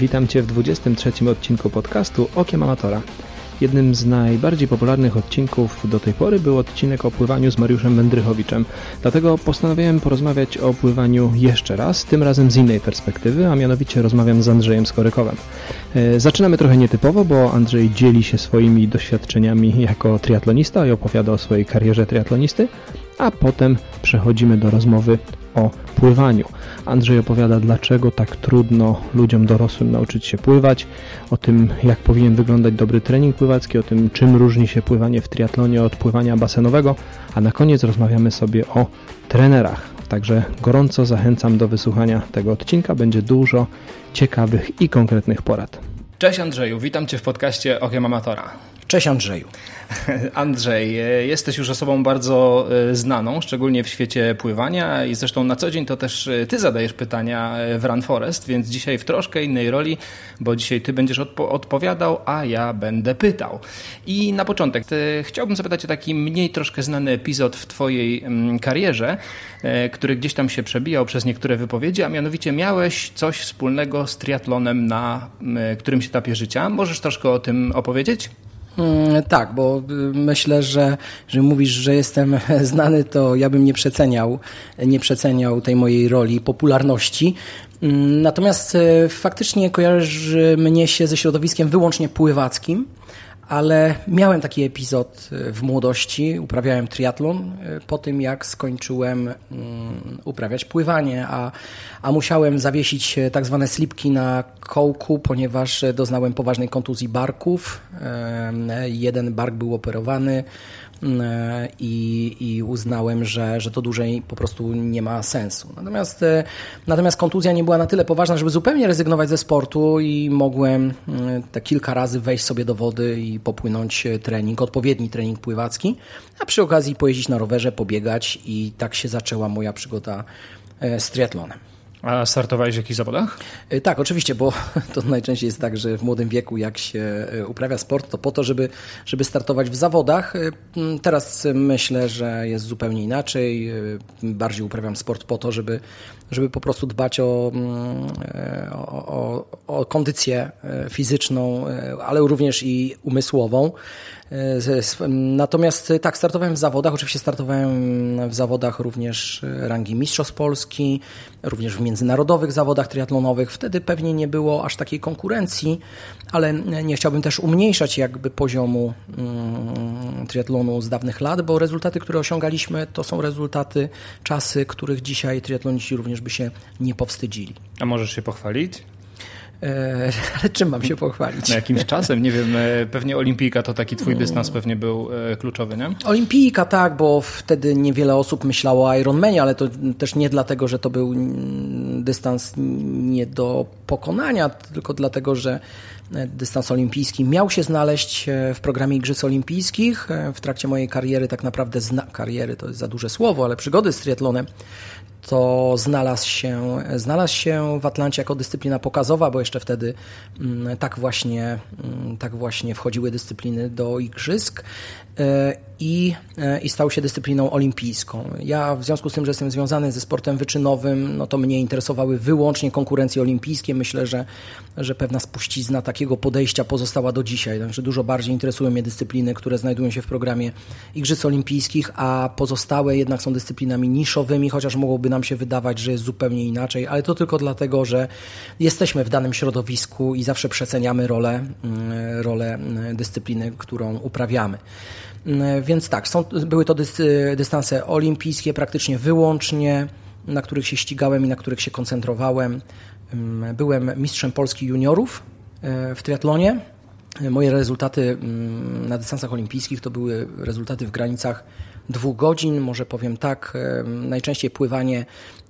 Witam Cię w 23 odcinku podcastu Okiem Amatora. Jednym z najbardziej popularnych odcinków do tej pory był odcinek o pływaniu z Mariuszem Mędrychowiczem. Dlatego postanowiłem porozmawiać o pływaniu jeszcze raz, tym razem z innej perspektywy, a mianowicie rozmawiam z Andrzejem Skorykowem. E, zaczynamy trochę nietypowo, bo Andrzej dzieli się swoimi doświadczeniami jako triatlonista i opowiada o swojej karierze triatlonisty, a potem przechodzimy do rozmowy o pływaniu. Andrzej opowiada, dlaczego tak trudno ludziom dorosłym nauczyć się pływać, o tym, jak powinien wyglądać dobry trening pływacki, o tym, czym różni się pływanie w triatlonie od pływania basenowego, a na koniec rozmawiamy sobie o trenerach. Także gorąco zachęcam do wysłuchania tego odcinka. Będzie dużo ciekawych i konkretnych porad. Cześć Andrzeju, witam Cię w podcaście Okiem Amatora. Cześć Andrzeju. Andrzej, e, jesteś już osobą bardzo e, znaną, szczególnie w świecie pływania i zresztą na co dzień to też e, ty zadajesz pytania w Run Forest, więc dzisiaj w troszkę innej roli, bo dzisiaj ty będziesz odpo odpowiadał, a ja będę pytał. I na początek chciałbym zapytać o taki mniej troszkę znany epizod w twojej mm, karierze, który gdzieś tam się przebijał przez niektóre wypowiedzi, a mianowicie miałeś coś wspólnego z triatlonem na którymś etapie życia. Możesz troszkę o tym opowiedzieć? Mm, tak, bo y, myślę, że, że mówisz, że jestem znany, to ja bym nie przeceniał, nie przeceniał tej mojej roli, popularności. Mm, natomiast y, faktycznie kojarzy mnie się ze środowiskiem wyłącznie pływackim ale miałem taki epizod e, w młodości. Uprawiałem triatlon e, po tym, jak skończyłem mm, uprawiać pływanie, a, a musiałem zawiesić e, tak zwane slipki na kołku, ponieważ doznałem poważnej kontuzji barków. Jeden bark był operowany, i, i uznałem, że, że to dłużej po prostu nie ma sensu. Natomiast, e, natomiast kontuzja nie była na tyle poważna, żeby zupełnie rezygnować ze sportu i mogłem e, te kilka razy wejść sobie do wody i popłynąć trening, odpowiedni trening pływacki, a przy okazji pojeździć na rowerze, pobiegać i tak się zaczęła moja przygoda z triatlonem. A startowałeś w jakichś zawodach? E, tak, oczywiście, bo to najczęściej jest tak, że w młodym wieku jak się e, uprawia sport, to po to, żeby, żeby startować w zawodach. E, teraz myślę, że jest zupełnie inaczej. Bardziej uprawiam sport po to, żeby, żeby po prostu dbać o, o, o, o kondycję fizyczną, ale również i umysłową. Natomiast tak, startowałem w zawodach. Oczywiście startowałem w zawodach również rangi Mistrzostw Polski, również w międzynarodowych zawodach triatlonowych. Wtedy pewnie nie było aż takiej konkurencji, ale nie chciałbym też umniejszać jakby poziomu mm, triatlonu z dawnych lat, bo rezultaty, które osiągaliśmy, to są rezultaty, czasy, których dzisiaj triatloniści również by się nie powstydzili. A możesz się pochwalić? E, ale czym mam się pochwalić? No jakimś czasem, nie wiem, e, pewnie olimpijka to taki twój dystans pewnie był e, kluczowy, nie? Olimpijka tak, bo wtedy niewiele osób myślało o Ironmanie, ale to też nie dlatego, że to był dystans nie do pokonania, tylko dlatego, że dystans olimpijski miał się znaleźć w programie Igrzysk Olimpijskich. W trakcie mojej kariery, tak naprawdę zna kariery to jest za duże słowo, ale przygody z triatlonem to znalazł się, znalazł się w Atlancie jako dyscyplina pokazowa, bo jeszcze wtedy mm, tak właśnie, mm, tak właśnie wchodziły dyscypliny do igrzysk. I, e, i stał się dyscypliną olimpijską. Ja w związku z tym, że jestem związany ze sportem wyczynowym, no to mnie interesowały wyłącznie konkurencje olimpijskie. Myślę, że, że pewna spuścizna takiego podejścia pozostała do dzisiaj. Także dużo bardziej interesują mnie dyscypliny, które znajdują się w programie Igrzysk Olimpijskich, a pozostałe jednak są dyscyplinami niszowymi, chociaż mogłoby nam się wydawać, że jest zupełnie inaczej, ale to tylko dlatego, że jesteśmy w danym środowisku i zawsze przeceniamy rolę, mm, rolę mm, dyscypliny, którą uprawiamy. Mm, więc tak, są, były to dystanse olimpijskie praktycznie wyłącznie, na których się ścigałem i na których się koncentrowałem. Byłem mistrzem Polski juniorów e, w triatlonie. Moje rezultaty na dystansach olimpijskich to były rezultaty w granicach dwóch godzin, może powiem tak. E, najczęściej pływanie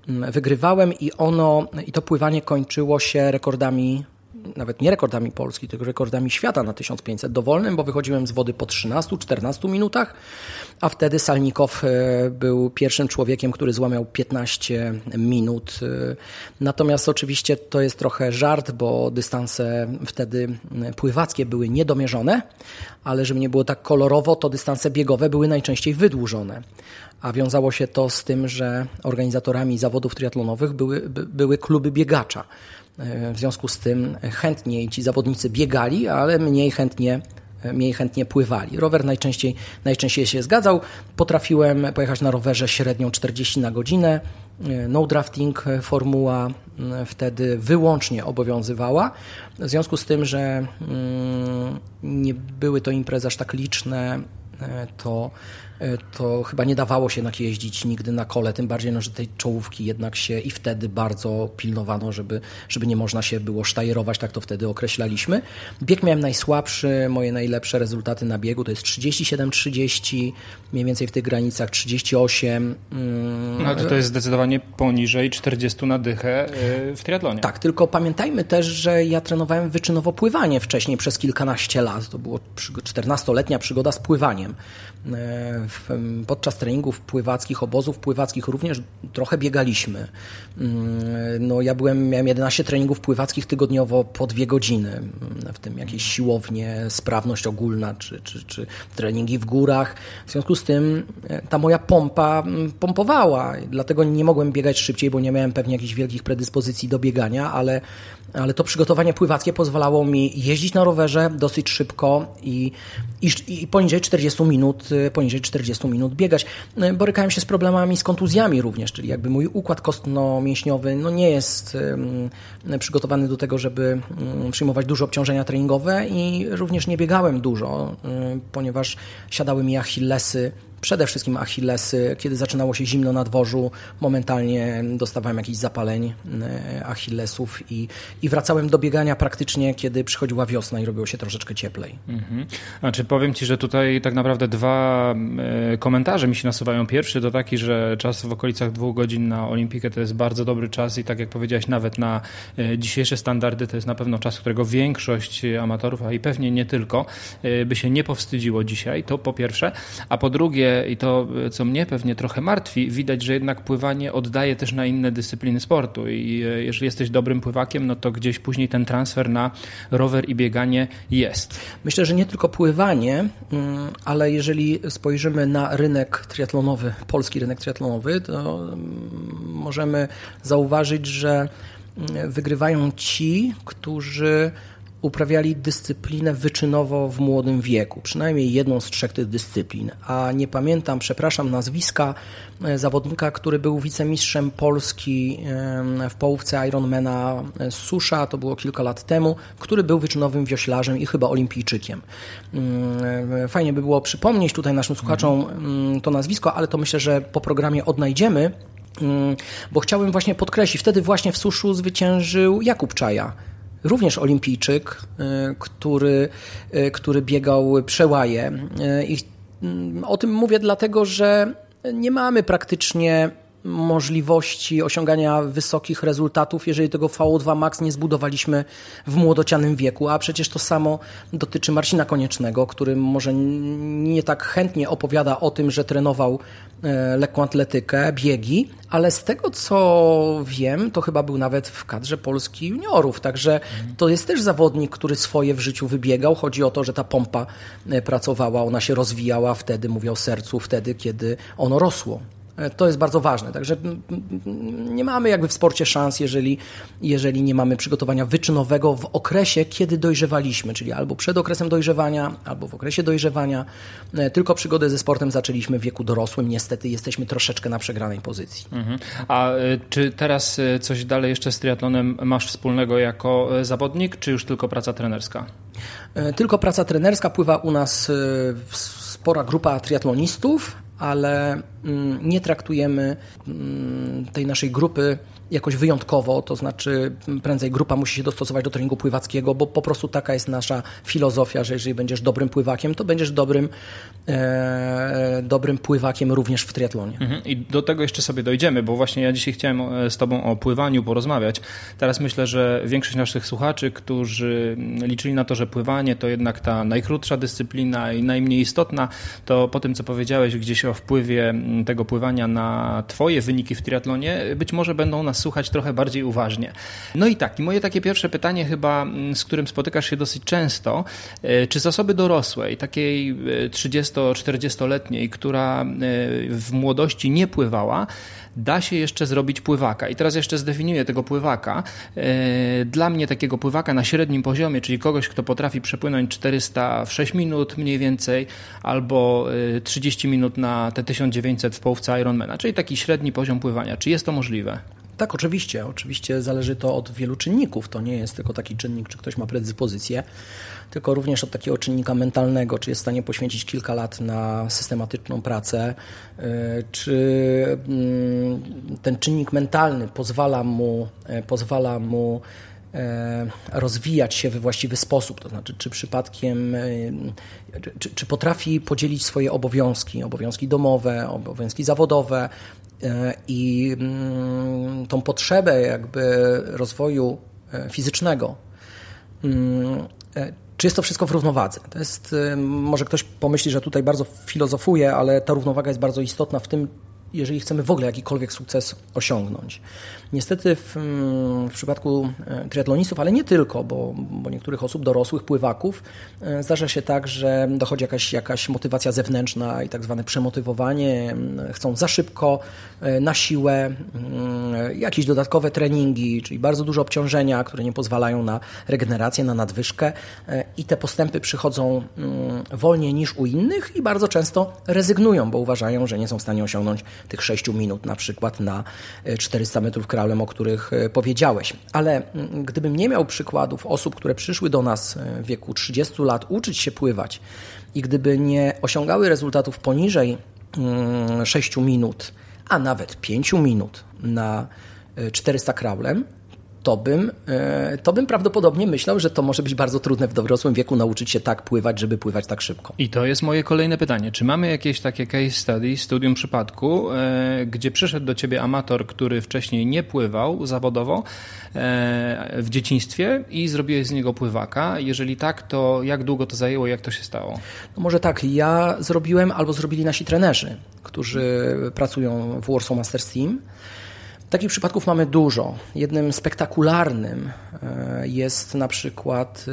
wygrywałem i ono, i to pływanie kończyło się rekordami nawet nie rekordami Polski, tylko rekordami świata na 1500 dowolnym, bo wychodziłem z wody po 13-14 minutach, a wtedy Salnikow e, był pierwszym człowiekiem, który złamał 15 minut. E, natomiast oczywiście to jest trochę żart, bo dystanse wtedy pływackie były niedomierzone, ale żeby nie było tak kolorowo, to dystanse biegowe były najczęściej wydłużone. A wiązało się to z tym, że organizatorami zawodów triatlonowych były, by, były kluby biegacza. W związku z tym chętniej ci zawodnicy biegali, ale mniej chętnie mniej chętnie pływali. Rower najczęściej, najczęściej się zgadzał. Potrafiłem pojechać na rowerze średnią 40 na godzinę. No drafting formuła wtedy wyłącznie obowiązywała. W związku z tym, że mm, nie były to imprezy aż tak liczne, to E, to chyba nie dawało się jednak jeździć nigdy na kole, tym bardziej, no, że tej czołówki jednak się i wtedy bardzo pilnowano, żeby, żeby nie można się było sztajerować, tak to wtedy określaliśmy. Bieg miałem najsłabszy, moje najlepsze rezultaty na biegu to jest 37-30, mniej więcej w tych granicach 38. Mm. No to, to jest zdecydowanie poniżej 40 na dychę e, w triatlonie. Tak, tylko pamiętajmy też, że ja trenowałem wyczynowo pływanie wcześniej przez kilkanaście lat. To było 14-letnia przygoda z pływaniem. Podczas treningów pływackich, obozów pływackich również trochę biegaliśmy. Mm, no, ja byłem, miałem 11 treningów pływackich tygodniowo po dwie godziny, w tym jakieś siłownie, sprawność ogólna, czy, czy, czy treningi w górach. W związku z tym e, ta moja pompa mm, pompowała, dlatego nie mogłem biegać szybciej, bo nie miałem pewnie jakichś wielkich predyspozycji do biegania, ale ale to przygotowanie pływackie pozwalało mi jeździć na rowerze dosyć szybko i, i, i, poniżej 40 minut, y, poniżej 40 minut biegać. Y, borykałem się z problemami z kontuzjami również, czyli jakby mój układ kostno-mięśniowy no nie jest przygotowany do tego, żeby przyjmować duże obciążenia treningowe i również nie biegałem dużo, ponieważ siadały mi achillesy przede wszystkim achillesy. Kiedy zaczynało się zimno na dworzu, momentalnie dostawałem jakichś zapaleń e, achillesów i, i wracałem do biegania praktycznie, kiedy przychodziła wiosna i robiło się troszeczkę cieplej. Mhm. Znaczy powiem Ci, że tutaj tak naprawdę dwa e, komentarze mi się nasuwają. Pierwszy to taki, że czas w okolicach dwóch godzin na Olimpikę to jest bardzo dobry czas i tak jak powiedziałeś, nawet na e, dzisiejsze standardy to jest na pewno czas, którego większość amatorów, a i pewnie nie tylko, by się nie powstydziło dzisiaj. To po pierwsze. A po drugie, i to, co mnie pewnie trochę martwi, widać, że jednak pływanie oddaje też na inne dyscypliny sportu i e, jeżeli jesteś dobrym pływakiem, no to gdzieś później ten transfer na rower i bieganie jest. Myślę, że nie tylko pływanie, mm, ale jeżeli spojrzymy na rynek triatlonowy, polski rynek triatlonowy, to mm, możemy zauważyć, że mm, wygrywają ci, którzy uprawiali dyscyplinę wyczynowo w młodym wieku, przynajmniej jedną z trzech tych dyscyplin. A nie pamiętam, przepraszam, nazwiska e, zawodnika, który był wicemistrzem Polski w połówce Ironmana e, Susza, to było kilka lat temu, który był wyczynowym wioślarzem i chyba olimpijczykiem. Mm, e, fajnie by było przypomnieć tutaj naszym słuchaczom mm, to nazwisko, ale to myślę, że po programie odnajdziemy mm, bo chciałbym właśnie podkreślić, wtedy właśnie w suszu zwyciężył Jakub Czaja, również olimpijczyk, y, który, y, który biegał przełaje. Y, I mm, o tym mówię dlatego, że nie mamy praktycznie możliwości osiągania wysokich rezultatów, jeżeli tego VO2 Max nie zbudowaliśmy w młodocianym wieku, a przecież to samo dotyczy Marcina Koniecznego, który może nie tak chętnie opowiada o tym, że trenował e, lekką atletykę, biegi, ale z tego co wiem, to chyba był nawet w kadrze Polski juniorów, także to jest też zawodnik, który swoje w życiu wybiegał. Chodzi o to, że ta pompa e, pracowała, ona się rozwijała wtedy, mówię o sercu, wtedy, kiedy ono rosło. E, to jest bardzo ważne. Także nie mamy jakby w sporcie szans, jeżeli, jeżeli nie mamy przygotowania wyczynowego w okresie, kiedy dojrzewaliśmy, czyli albo przed okresem dojrzewania, albo w okresie dojrzewania. E, tylko przygodę ze sportem zaczęliśmy w wieku dorosłym. Niestety jesteśmy troszeczkę na przegranej pozycji. Mhm. A e, czy teraz coś dalej jeszcze z triatlonem masz wspólnego jako zawodnik, czy już tylko praca trenerska? Tylko praca trenerska. Pływa u nas spora grupa triatlonistów, ale mm, nie traktujemy mm, tej naszej grupy jakoś wyjątkowo, to znaczy prędzej grupa musi się dostosować do treningu pływackiego, bo po prostu taka jest nasza filozofia, że jeżeli będziesz dobrym pływakiem, to będziesz dobrym, e, dobrym pływakiem również w triatlonie. Mhm. I do tego jeszcze sobie dojdziemy, bo właśnie ja dzisiaj chciałem e, z Tobą o pływaniu porozmawiać. Teraz myślę, że większość naszych słuchaczy, którzy liczyli na to, że pływanie to jednak ta najkrótsza dyscyplina i najmniej istotna, to po tym, co powiedziałeś gdzieś o wpływie tego pływania na Twoje wyniki w triatlonie, być może będą nas słuchać trochę bardziej uważnie. No i tak, i moje takie pierwsze pytanie chyba, mm, z którym spotykasz się dosyć często, e, czy z osoby dorosłej, takiej 30-40-letniej, która w młodości nie pływała, da się jeszcze zrobić pływaka. I teraz jeszcze zdefiniuję tego pływaka. E, dla mnie takiego pływaka na średnim poziomie, czyli kogoś, kto potrafi przepłynąć 400 w 6 minut mniej więcej, albo 30 e, minut na te 1900 w połówce Ironmana, czyli taki średni poziom pływania. Czy jest to możliwe? Tak, oczywiście. Oczywiście zależy to od wielu czynników. To nie jest tylko taki czynnik, czy ktoś ma predyspozycję, tylko również od takiego czynnika mentalnego, czy jest w stanie poświęcić kilka lat na systematyczną pracę, y, czy mm, ten czynnik mentalny pozwala mu, e, pozwala mu e, rozwijać się we właściwy sposób, to znaczy czy przypadkiem, czy, czy, potrafi podzielić swoje obowiązki, obowiązki domowe, obowiązki zawodowe i mm, tą potrzebę jakby rozwoju fizycznego mm, czy jest to wszystko w równowadze? To jest, może ktoś pomyśli, że tutaj bardzo filozofuję, ale ta równowaga jest bardzo istotna w tym, jeżeli chcemy w ogóle jakikolwiek sukces osiągnąć. Niestety w, mm, w przypadku e, triatlonistów, ale nie tylko, bo, bo, niektórych osób dorosłych, pływaków, e, zdarza się tak, że dochodzi jakaś, jakaś motywacja zewnętrzna i tak zwane przemotywowanie. Mm, chcą za szybko, e, na siłę, mm, jakieś dodatkowe treningi, czyli bardzo dużo obciążenia, które nie pozwalają na regenerację, na nadwyżkę i te postępy przychodzą wolniej niż u innych i bardzo często rezygnują, bo uważają, że nie są w stanie osiągnąć tych 6 minut na przykład na 400 metrów kraju o których e, powiedziałeś. Ale mm, gdybym nie miał przykładów osób, które przyszły do nas e, w wieku 30 lat uczyć się pływać i gdyby nie osiągały rezultatów poniżej 6 mm, minut, a nawet 5 minut na 400 e, kraulem, to bym, e, to bym prawdopodobnie myślał, że to może być bardzo trudne w dorosłym wieku nauczyć się tak pływać, żeby pływać tak szybko. I to jest moje kolejne pytanie. Czy mamy jakieś takie case study, studium przypadku, e, gdzie przyszedł do ciebie amator, który wcześniej nie pływał zawodowo e, w dzieciństwie i zrobiłeś z niego pływaka? Jeżeli tak, to jak długo to zajęło i jak to się stało? No może tak, ja zrobiłem albo zrobili nasi trenerzy, którzy pracują w Warsaw Masters Team. Takich przypadków mamy dużo. Jednym spektakularnym e, jest na przykład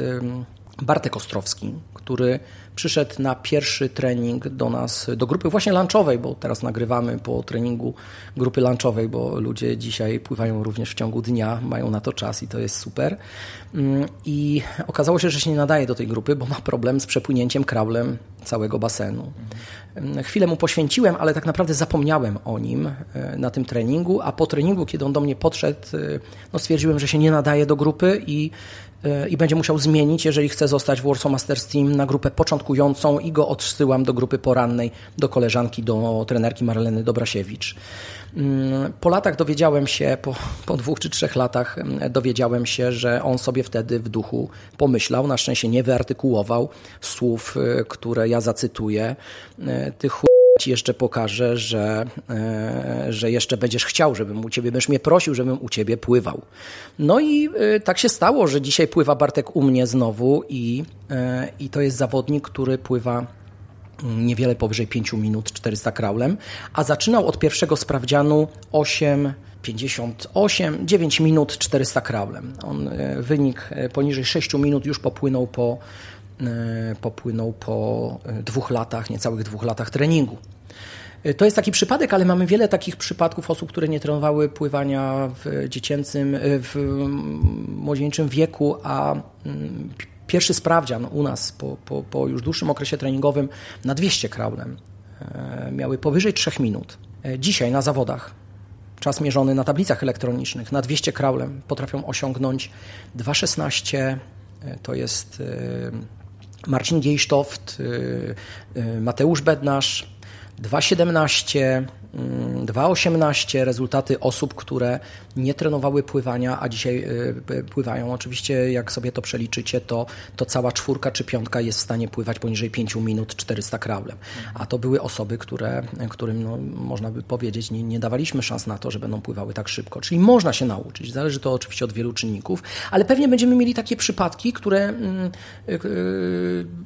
Bartek Ostrowski, który przyszedł na pierwszy trening do nas, do grupy właśnie lunchowej, bo teraz nagrywamy po treningu grupy lunchowej, bo ludzie dzisiaj pływają również w ciągu dnia, mają na to czas i to jest super. Mm, I okazało się, że się nie nadaje do tej grupy, bo ma problem z przepłynięciem kraulem całego basenu. Mm, chwilę mu poświęciłem, ale tak naprawdę zapomniałem o nim e, na tym treningu, a po treningu, kiedy on do mnie podszedł, e, no stwierdziłem, że się nie nadaje do grupy i i będzie musiał zmienić, jeżeli chce zostać w Warsaw Masters Team na grupę początkującą i go odsyłam do grupy porannej, do koleżanki, do trenerki Marleny Dobrasiewicz. Mm, po latach dowiedziałem się, po, po dwóch czy trzech latach mm, dowiedziałem się, że on sobie wtedy w duchu pomyślał, na szczęście nie wyartykułował słów, y, które ja zacytuję. Y, Tych ci jeszcze pokażę, że, e, że jeszcze będziesz chciał, żebym u ciebie, będziesz mnie prosił, żebym u ciebie pływał. No i e, tak się stało, że dzisiaj pływa Bartek u mnie znowu i, e, i to jest zawodnik, który pływa mm, niewiele powyżej 5 minut 400 kraulem, a zaczynał od pierwszego sprawdzianu 8 58, 9 minut 400 kraulem. On wynik poniżej 6 minut już popłynął po popłynął po e, dwóch latach, niecałych dwóch latach treningu. E, to jest taki przypadek, ale mamy wiele takich przypadków osób, które nie trenowały pływania w dziecięcym, w młodzieńczym wieku, a mm, pierwszy sprawdzian u nas po, po, po już dłuższym okresie treningowym na 200 kraulem miały powyżej 3 minut. Dzisiaj na zawodach czas mierzony na tablicach elektronicznych na 200 kraulem potrafią osiągnąć 2,16 to jest Marcin Giejsztoft, y, y, Mateusz Bednarz, 2,17, 2,18 mm, rezultaty osób, które nie trenowały pływania, a dzisiaj y, pływają. Oczywiście, jak sobie to przeliczycie, to, to cała czwórka czy piątka jest w stanie pływać poniżej 5 minut 400 kraulem. A to były osoby, które, którym no, można by powiedzieć, nie, nie dawaliśmy szans na to, że będą pływały tak szybko. Czyli można się nauczyć. Zależy to oczywiście od wielu czynników, ale pewnie będziemy mieli takie przypadki, które mm,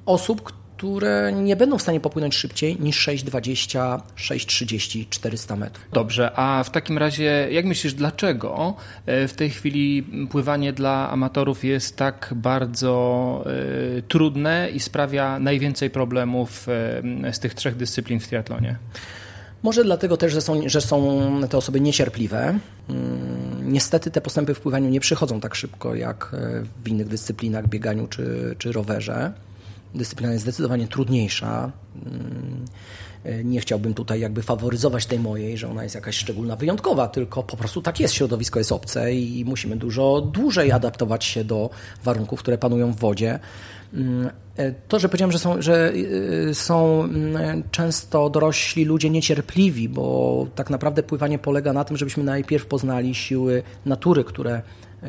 osób, które nie będą w stanie popłynąć szybciej niż 6,20, 6,30, 400 metrów. Dobrze, a w takim razie jak myślisz, dlaczego e, w tej chwili pływanie dla amatorów jest tak bardzo y, trudne i sprawia najwięcej problemów y, z tych trzech dyscyplin w triatlonie? Może dlatego też, że są, że są te osoby niecierpliwe. Mm, niestety te postępy w pływaniu nie przychodzą tak szybko jak w innych dyscyplinach, bieganiu czy, czy rowerze. Dyscyplina jest zdecydowanie trudniejsza. Mm, nie chciałbym tutaj jakby faworyzować tej mojej, że ona jest jakaś szczególna, wyjątkowa, tylko po prostu tak jest, środowisko jest obce i musimy dużo dłużej adaptować się do warunków, które panują w wodzie. Mm, to, że powiedziałem, że są, że y, są mm, często dorośli ludzie niecierpliwi, bo tak naprawdę pływanie polega na tym, żebyśmy najpierw poznali siły natury, które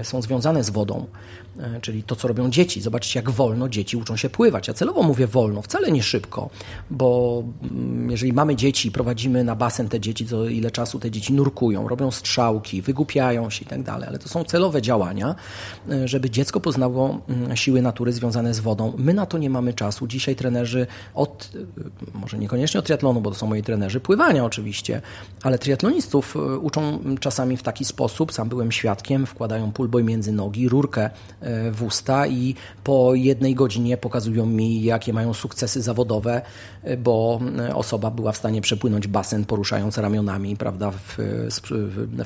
są związane z wodą. E, czyli to, co robią dzieci. Zobaczcie, jak wolno dzieci uczą się pływać. Ja celowo mówię wolno, wcale nie szybko, bo mm, jeżeli mamy dzieci i prowadzimy na basen te dzieci, to ile czasu te dzieci nurkują, robią strzałki, wygłupiają się i tak dalej, ale to są celowe działania, e, żeby dziecko poznało mm, siły natury związane z wodą. My na to nie mamy czasu. Dzisiaj trenerzy od, e, może niekoniecznie od triatlonu, bo to są moi trenerzy pływania oczywiście, ale triatlonistów uczą czasami w taki sposób, sam byłem świadkiem, wkładają pulboj między nogi, rurkę w usta i po jednej godzinie pokazują mi, jakie mają sukcesy zawodowe, bo osoba była w stanie przepłynąć basen, poruszając ramionami, prawda, w,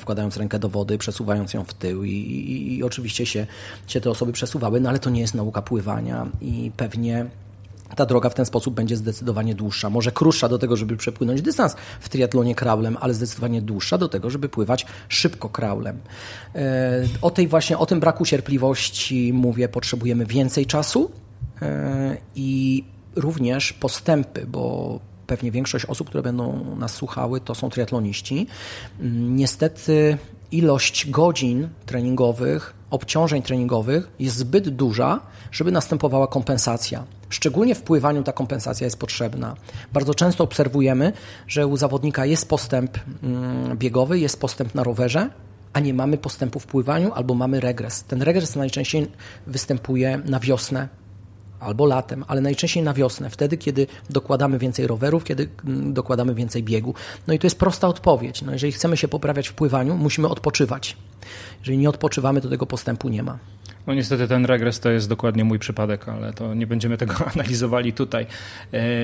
wkładając rękę do wody, przesuwając ją w tył i, i, i oczywiście się, się te osoby przesuwały, no ale to nie jest nauka pływania i pewnie ta droga w ten sposób będzie zdecydowanie dłuższa. Może krótsza do tego, żeby przepłynąć dystans w triatlonie kraulem, ale zdecydowanie dłuższa do tego, żeby pływać szybko kraulem. E, o tej właśnie, o tym braku cierpliwości mówię, potrzebujemy więcej czasu e, i również postępy, bo pewnie większość osób, które będą nas słuchały, to są triatloniści. Niestety ilość godzin treningowych, obciążeń treningowych jest zbyt duża, żeby następowała kompensacja. Szczególnie w pływaniu ta kompensacja jest potrzebna. Bardzo często obserwujemy, że u zawodnika jest postęp mm, biegowy, jest postęp na rowerze, a nie mamy postępu w pływaniu albo mamy regres. Ten regres najczęściej występuje na wiosnę albo latem, ale najczęściej na wiosnę, wtedy, kiedy dokładamy więcej rowerów, kiedy mm, dokładamy więcej biegu. No i to jest prosta odpowiedź. No jeżeli chcemy się poprawiać w pływaniu, musimy odpoczywać. Jeżeli nie odpoczywamy, to tego postępu nie ma. No niestety ten regres to jest dokładnie mój przypadek, ale to nie będziemy tego analizowali tutaj.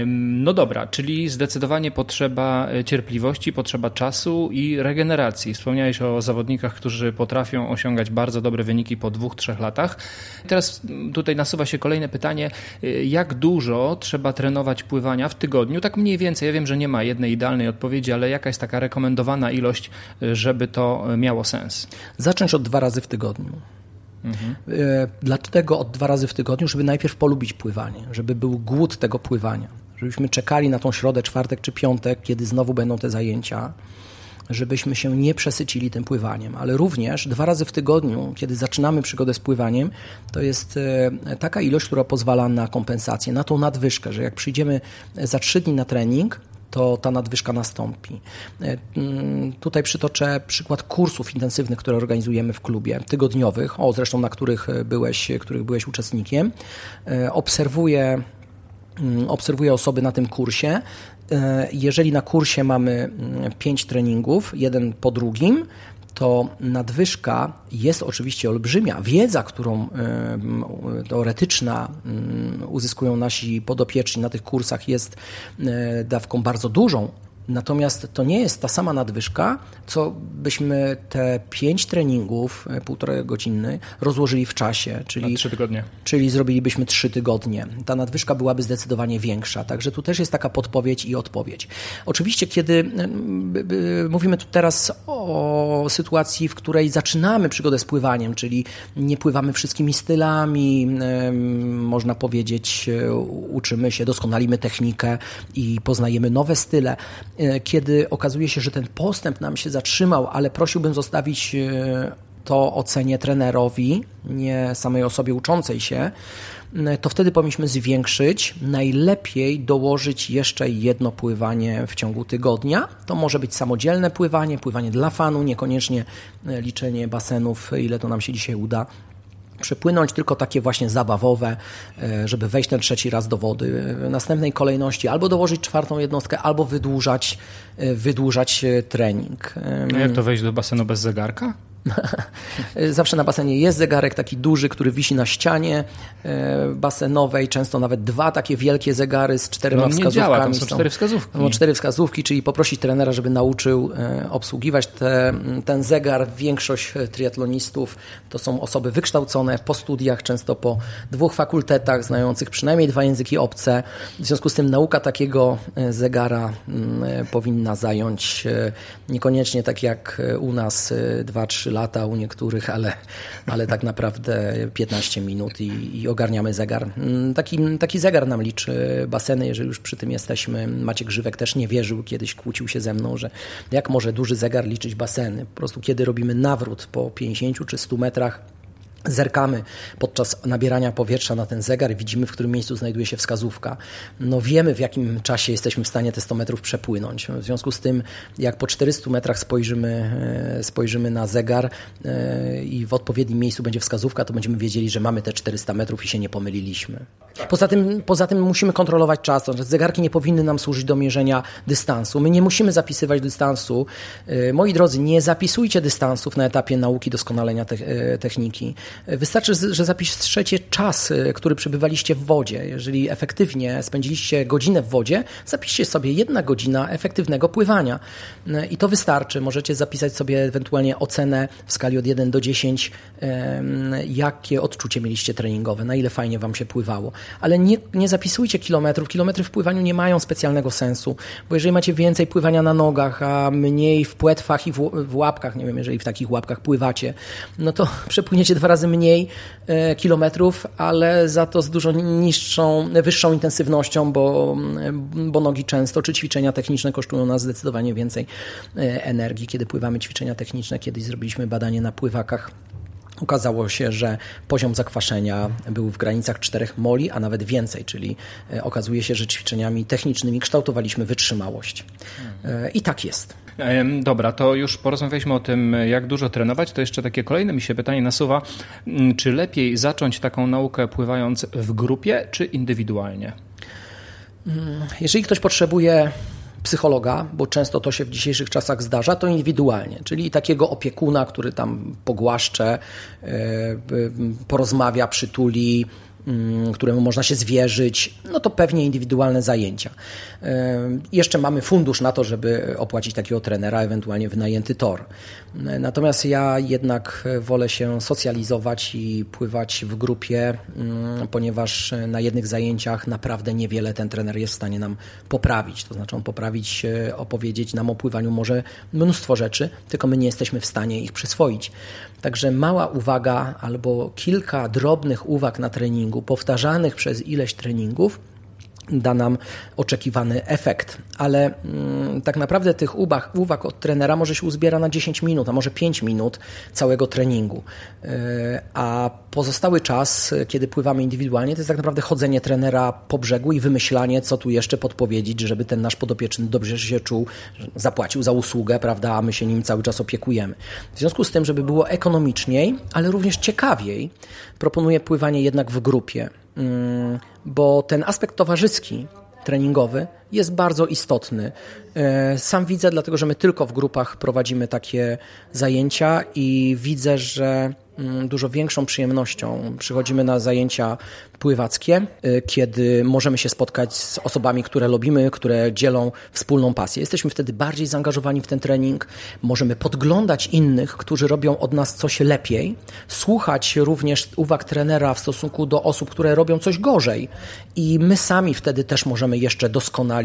No dobra, czyli zdecydowanie potrzeba e, cierpliwości, potrzeba czasu i regeneracji. Wspomniałeś o zawodnikach, którzy potrafią osiągać bardzo dobre wyniki po dwóch, trzech latach. Teraz tutaj nasuwa się kolejne pytanie, e, jak dużo trzeba trenować pływania w tygodniu? Tak mniej więcej, ja wiem, że nie ma jednej idealnej odpowiedzi, ale jaka jest taka rekomendowana ilość, e, żeby to miało sens? Zacząć od dwa razy w tygodniu. Mhm. Dlatego od dwa razy w tygodniu, żeby najpierw polubić pływanie, żeby był głód tego pływania, żebyśmy czekali na tą środę, czwartek czy piątek, kiedy znowu będą te zajęcia, żebyśmy się nie przesycili tym pływaniem, ale również dwa razy w tygodniu, kiedy zaczynamy przygodę z pływaniem, to jest e, taka ilość, która pozwala na kompensację, na tą nadwyżkę, że jak przyjdziemy za trzy dni na trening, to ta nadwyżka nastąpi. E, mm, tutaj przytoczę przykład kursów intensywnych, które organizujemy w klubie, tygodniowych, o zresztą na których byłeś, których byłeś uczestnikiem. E, obserwuję mm, obserwuję osoby na tym kursie. E, jeżeli na kursie mamy mm, pięć treningów, jeden po drugim, to nadwyżka jest oczywiście olbrzymia. Wiedza, którą teoretyczna uzyskują nasi podopieczni na tych kursach jest e, dawką bardzo dużą, Natomiast to nie jest ta sama nadwyżka, co byśmy te pięć treningów, e, półtorej godziny, rozłożyli w czasie. Czyli, trzy tygodnie. Czyli zrobilibyśmy trzy tygodnie. Ta nadwyżka byłaby zdecydowanie większa. Także tu też jest taka podpowiedź i odpowiedź. Oczywiście, kiedy mówimy tu teraz o sytuacji, w której zaczynamy przygodę z pływaniem, czyli nie pływamy wszystkimi stylami, można powiedzieć, e, uczymy się, doskonalimy technikę i poznajemy nowe style, kiedy okazuje się, że ten postęp nam się zatrzymał, ale prosiłbym zostawić e, to ocenie trenerowi, nie samej osobie uczącej się, e, to wtedy powinniśmy zwiększyć. Najlepiej dołożyć jeszcze jedno pływanie w ciągu tygodnia. To może być samodzielne pływanie, pływanie dla fanu, niekoniecznie liczenie basenów, ile to nam się dzisiaj uda przepłynąć, tylko takie właśnie zabawowe, e, żeby wejść ten trzeci raz do wody. W następnej kolejności albo dołożyć czwartą jednostkę, albo wydłużać, e, wydłużać e, trening. A jak to wejść do basenu bez zegarka? Zawsze na basenie jest zegarek taki duży, który wisi na ścianie e, basenowej, często nawet dwa takie wielkie zegary z czterema no, wskazówkami. Działa, tam są cztery wskazówki. No, cztery wskazówki, czyli poprosić trenera, żeby nauczył e, obsługiwać te, ten zegar. Większość triatlonistów to są osoby wykształcone po studiach, często po dwóch fakultetach, znających przynajmniej dwa języki obce. W związku z tym nauka takiego e, zegara powinna zająć niekoniecznie tak jak u nas 2-3 lata u niektórych, ale, ale tak naprawdę 15 minut i, i ogarniamy zegar. Mm, taki, taki zegar nam liczy baseny, jeżeli już przy tym jesteśmy. Maciek Grzywek też nie wierzył, kiedyś kłócił się ze mną, że jak może duży zegar liczyć baseny. Po prostu kiedy robimy nawrót po 50 czy 100 metrach, Zerkamy podczas nabierania powietrza na ten zegar widzimy, w którym miejscu znajduje się wskazówka. No wiemy, w jakim czasie jesteśmy w stanie te 100 metrów przepłynąć. W związku z tym, jak po 400 metrach spojrzymy, e, spojrzymy na zegar e, i w odpowiednim miejscu będzie wskazówka, to będziemy wiedzieli, że mamy te 400 metrów i się nie pomyliliśmy. Poza tym, poza tym musimy kontrolować czas. Zegarki nie powinny nam służyć do mierzenia dystansu. My nie musimy zapisywać dystansu. E, moi drodzy, nie zapisujcie dystansów na etapie nauki doskonalenia techniki. Wystarczy, że zapiszecie czas, y, który przebywaliście w wodzie. Jeżeli efektywnie spędziliście godzinę w wodzie, zapiszcie sobie jedna godzina efektywnego pływania. Y, I to wystarczy. Możecie zapisać sobie ewentualnie ocenę w skali od 1 do 10, jakie odczucie mieliście treningowe, na ile fajnie wam się pływało. Ale nie, nie zapisujcie kilometrów. Kilometry w pływaniu nie mają specjalnego sensu, bo jeżeli macie więcej pływania na nogach, a mniej w płetwach i w, w łapkach, nie wiem, jeżeli w takich łapkach pływacie, no to przepłyniecie dwa razy razy mniej e, kilometrów, ale za to z dużo niższą, wyższą intensywnością, bo, bo nogi często, czy ćwiczenia techniczne kosztują nas zdecydowanie więcej e, energii. Kiedy pływamy ćwiczenia techniczne, kiedyś zrobiliśmy badanie na pływakach Okazało się, że poziom zakwaszenia był w granicach 4 moli, a nawet więcej, czyli e, okazuje się, że ćwiczeniami technicznymi kształtowaliśmy wytrzymałość. I tak jest. Dobra, to już porozmawialiśmy o tym, jak dużo trenować. To jeszcze takie kolejne mi się pytanie nasuwa. Mm, czy lepiej zacząć taką naukę pływając w grupie, czy indywidualnie? Mm, jeżeli ktoś potrzebuje psychologa, bo często to się w dzisiejszych czasach zdarza, to indywidualnie, czyli takiego opiekuna, który tam pogłaszcze, e, porozmawia, przytuli, któremu można się zwierzyć, no to pewnie indywidualne zajęcia. Jeszcze mamy fundusz na to, żeby opłacić takiego trenera, ewentualnie wynajęty tor. Natomiast ja jednak wolę się socjalizować i pływać w grupie, mm, ponieważ na jednych zajęciach naprawdę niewiele ten trener jest w stanie nam poprawić. To znaczy on poprawić, opowiedzieć nam o pływaniu może mnóstwo rzeczy, tylko my nie jesteśmy w stanie ich przyswoić. Także mała uwaga albo kilka drobnych uwag na treningu, powtarzanych przez ileś treningów, da nam oczekiwany efekt. Ale mm, tak naprawdę tych uwag, uwag od trenera może się uzbiera na 10 minut, a może 5 minut całego treningu. Yy, a pozostały czas, kiedy pływamy indywidualnie, to jest tak naprawdę chodzenie trenera po brzegu i wymyślanie, co tu jeszcze podpowiedzieć, żeby ten nasz podopieczny dobrze się czuł, zapłacił za usługę, prawda, a my się nim cały czas opiekujemy. W związku z tym, żeby było ekonomiczniej, ale również ciekawiej, proponuję pływanie jednak w grupie. Mm, bo ten aspekt towarzyski, treningowy jest bardzo istotny. E, sam widzę, dlatego że my tylko w grupach prowadzimy takie zajęcia i widzę, że Mm, dużo większą przyjemnością przychodzimy na zajęcia pływackie, y, kiedy możemy się spotkać z osobami, które lubimy, które dzielą wspólną pasję. Jesteśmy wtedy bardziej zaangażowani w ten trening, możemy podglądać innych, którzy robią od nas coś lepiej, słuchać również uwag trenera w stosunku do osób, które robią coś gorzej i my sami wtedy też możemy jeszcze doskonalić,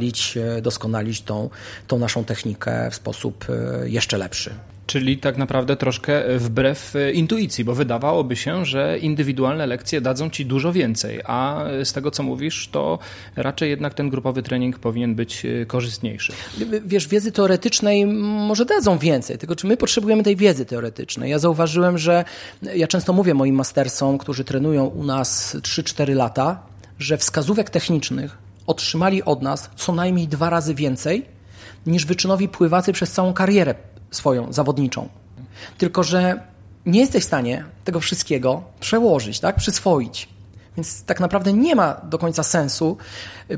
y, doskonalić tą, tą naszą technikę w sposób y, jeszcze lepszy. Czyli tak naprawdę troszkę wbrew e, intuicji, bo wydawałoby się, że indywidualne lekcje dadzą ci dużo więcej, a z tego co mówisz, to raczej jednak ten grupowy trening powinien być e, korzystniejszy. Wiesz, wiedzy teoretycznej może dadzą więcej, tylko czy my potrzebujemy tej wiedzy teoretycznej? Ja zauważyłem, że ja często mówię moim mastersom, którzy trenują u nas 3-4 lata, że wskazówek technicznych otrzymali od nas co najmniej dwa razy więcej niż wyczynowi pływacy przez całą karierę swoją zawodniczą. Tylko, że nie jesteś w stanie tego wszystkiego przełożyć, tak? przyswoić. Więc tak naprawdę nie ma do końca sensu.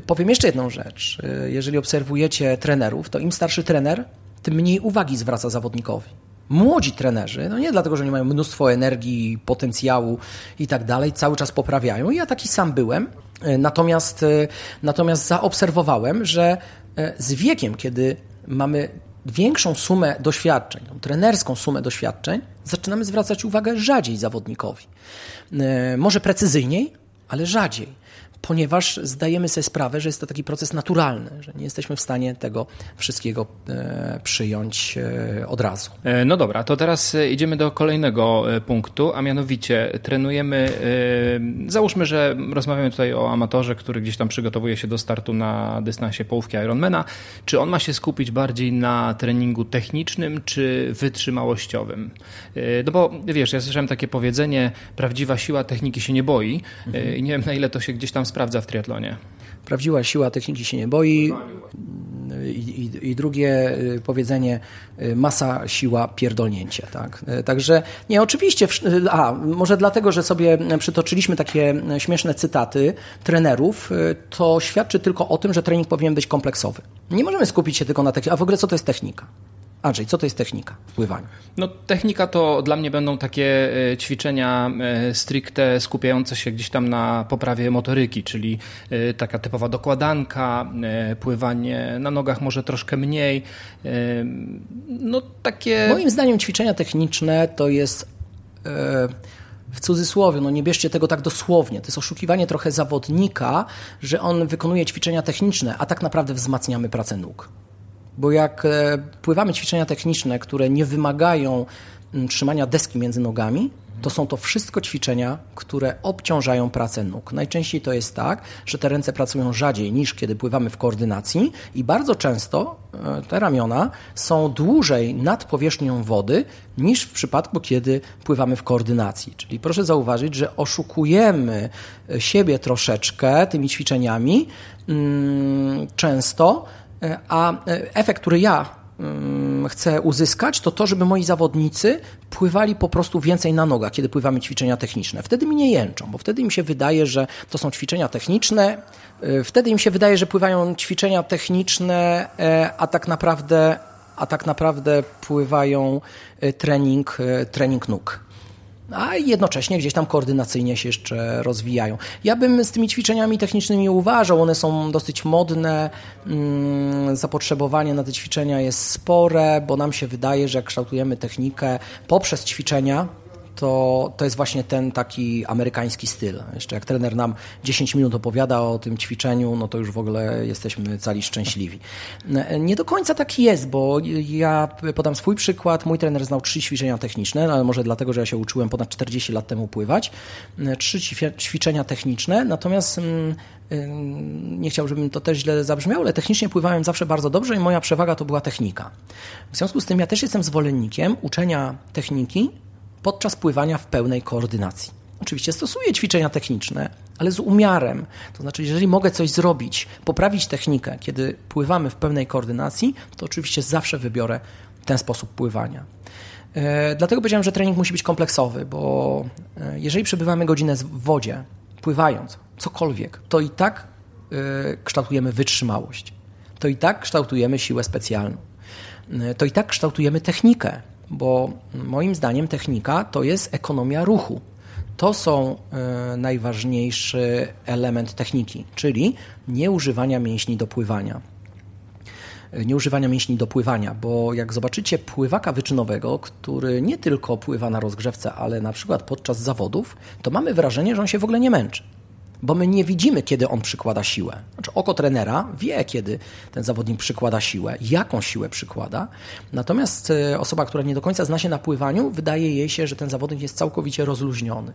Powiem jeszcze jedną rzecz. Jeżeli obserwujecie trenerów, to im starszy trener, tym mniej uwagi zwraca zawodnikowi. Młodzi trenerzy, no nie dlatego, że nie mają mnóstwo energii, potencjału i tak dalej, cały czas poprawiają. Ja taki sam byłem. Natomiast, natomiast zaobserwowałem, że z wiekiem, kiedy mamy większą sumę doświadczeń, trenerską sumę doświadczeń, zaczynamy zwracać uwagę rzadziej zawodnikowi. Może precyzyjniej, ale rzadziej ponieważ zdajemy sobie sprawę, że jest to taki proces naturalny, że nie jesteśmy w stanie tego wszystkiego e, przyjąć e, od razu. E, no dobra, to teraz idziemy do kolejnego punktu, a mianowicie trenujemy, załóżmy, że rozmawiamy tutaj o amatorze, który gdzieś tam przygotowuje się do startu na dystansie połówki Ironmana. Czy on ma się skupić bardziej na treningu technicznym, czy wytrzymałościowym? No bo wiesz, ja słyszałem takie powiedzenie, prawdziwa siła techniki się nie boi mhm. nie wiem na ile to się gdzieś tam sprawdza w triatlonie. Prawdziwa siła techniki się nie boi. I, i, I, drugie y, powiedzenie, y, masa, siła, pierdolnięcie. Tak? Y, także nie, oczywiście, a może dlatego, że sobie przytoczyliśmy takie śmieszne cytaty trenerów, to świadczy tylko o tym, że trening powinien być kompleksowy. Nie możemy skupić się tylko na technice. A w ogóle co to jest technika? Andrzej, co to jest technika w pływaniu? No, technika to dla mnie będą takie e, ćwiczenia e, stricte skupiające się gdzieś tam na poprawie motoryki, czyli e, taka typowa dokładanka, pływanie na nogach może troszkę mniej. No, takie... Moim zdaniem ćwiczenia techniczne to jest w cudzysłowie, no nie bierzcie tego tak dosłownie. To jest oszukiwanie trochę zawodnika, że on wykonuje ćwiczenia techniczne, a tak naprawdę wzmacniamy pracę nóg. Bo jak e, pływamy ćwiczenia techniczne, które nie wymagają mm, trzymania deski między nogami, to są to wszystko ćwiczenia, które obciążają pracę nóg. Najczęściej to jest tak, że te ręce pracują rzadziej niż kiedy pływamy w koordynacji i bardzo często e, te ramiona są dłużej nad powierzchnią wody niż w przypadku, kiedy pływamy w koordynacji. Czyli proszę zauważyć, że oszukujemy siebie troszeczkę tymi ćwiczeniami mm, często, E, a e, efekt, który ja mm, chcę uzyskać, to to, żeby moi zawodnicy pływali po prostu więcej na nogach, kiedy pływamy ćwiczenia techniczne. Wtedy mi nie jęczą, bo wtedy im się wydaje, że to są ćwiczenia techniczne, e, wtedy im się wydaje, że pływają ćwiczenia techniczne, a tak naprawdę, a tak naprawdę pływają trening, trening nóg a jednocześnie gdzieś tam koordynacyjnie się jeszcze rozwijają. Ja bym z tymi ćwiczeniami technicznymi uważał, one są dosyć modne, mm, zapotrzebowanie na te ćwiczenia jest spore, bo nam się wydaje, że jak kształtujemy technikę poprzez ćwiczenia, to, to jest właśnie ten taki amerykański styl. Jeszcze jak trener nam 10 minut opowiada o tym ćwiczeniu, no to już w ogóle jesteśmy cali szczęśliwi. Nie do końca tak jest, bo ja podam swój przykład. Mój trener znał trzy ćwiczenia techniczne, no ale może dlatego, że ja się uczyłem ponad 40 lat temu pływać. Trzy ćwiczenia techniczne, natomiast mm, nie chciałbym, żebym to też źle zabrzmiało, ale technicznie pływałem zawsze bardzo dobrze i moja przewaga to była technika. W związku z tym ja też jestem zwolennikiem uczenia techniki podczas pływania w pełnej koordynacji. Oczywiście stosuję ćwiczenia techniczne, ale z umiarem. To znaczy, jeżeli mogę coś zrobić, poprawić technikę, kiedy pływamy w pełnej koordynacji, to oczywiście zawsze wybiorę ten sposób pływania. E, dlatego powiedziałem, że trening musi być kompleksowy, bo e, jeżeli przebywamy godzinę w wodzie, pływając, cokolwiek, to i tak e, kształtujemy wytrzymałość. To i tak kształtujemy siłę specjalną. To i tak kształtujemy technikę bo moim zdaniem technika to jest ekonomia ruchu. To są y, najważniejszy element techniki, czyli nieużywania mięśni do pływania. E, nieużywania mięśni do pływania, bo jak zobaczycie pływaka wyczynowego, który nie tylko pływa na rozgrzewce, ale na przykład podczas zawodów, to mamy wrażenie, że on się w ogóle nie męczy bo my nie widzimy, kiedy on przykłada siłę. Znaczy, oko trenera wie, kiedy ten zawodnik przykłada siłę, jaką siłę przykłada. Natomiast e, osoba, która nie do końca zna się na pływaniu, wydaje jej się, że ten zawodnik jest całkowicie rozluźniony.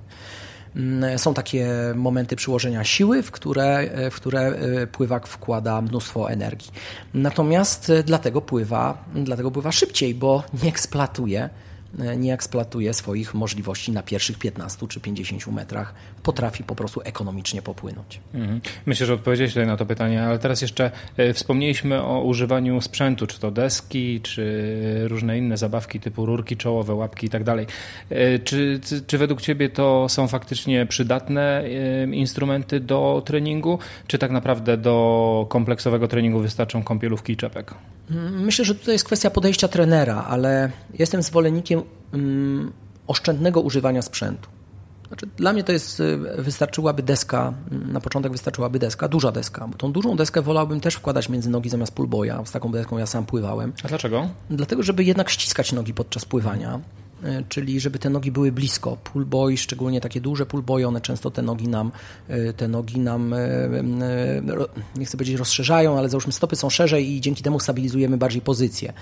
Mm, są takie momenty przyłożenia siły, w które, e, w które e, pływak wkłada mnóstwo energii. Natomiast dlatego pływa, dlatego pływa szybciej, bo nie eksploatuje e, nie eksploatuje swoich możliwości na pierwszych 15 czy 50 metrach, potrafi po prostu ekonomicznie popłynąć. Mhm. Myślę, że odpowiedziałeś tutaj na to pytanie, ale teraz jeszcze e, wspomnieliśmy o używaniu sprzętu, czy to deski, czy różne inne zabawki typu rurki czołowe, łapki i tak dalej. E, czy, czy według Ciebie to są faktycznie przydatne instrumenty do treningu, czy tak naprawdę do kompleksowego treningu wystarczą kąpielówki i czepek? Myślę, że tutaj jest kwestia podejścia trenera, ale jestem zwolennikiem um, oszczędnego używania sprzętu. Znaczy, dla mnie to jest, y, wystarczyłaby deska, mm, na początek wystarczyłaby deska, duża deska, bo tą dużą deskę wolałbym też wkładać między nogi zamiast pulboja. Z taką deską ja sam pływałem. A dlaczego? Dlatego, żeby jednak ściskać nogi podczas pływania. E, czyli żeby te nogi były blisko. Pullboy, szczególnie takie duże pullboy, one często te nogi nam, e, te nogi nam, e, nie chcę powiedzieć rozszerzają, ale załóżmy stopy są szerzej i dzięki temu stabilizujemy bardziej pozycję.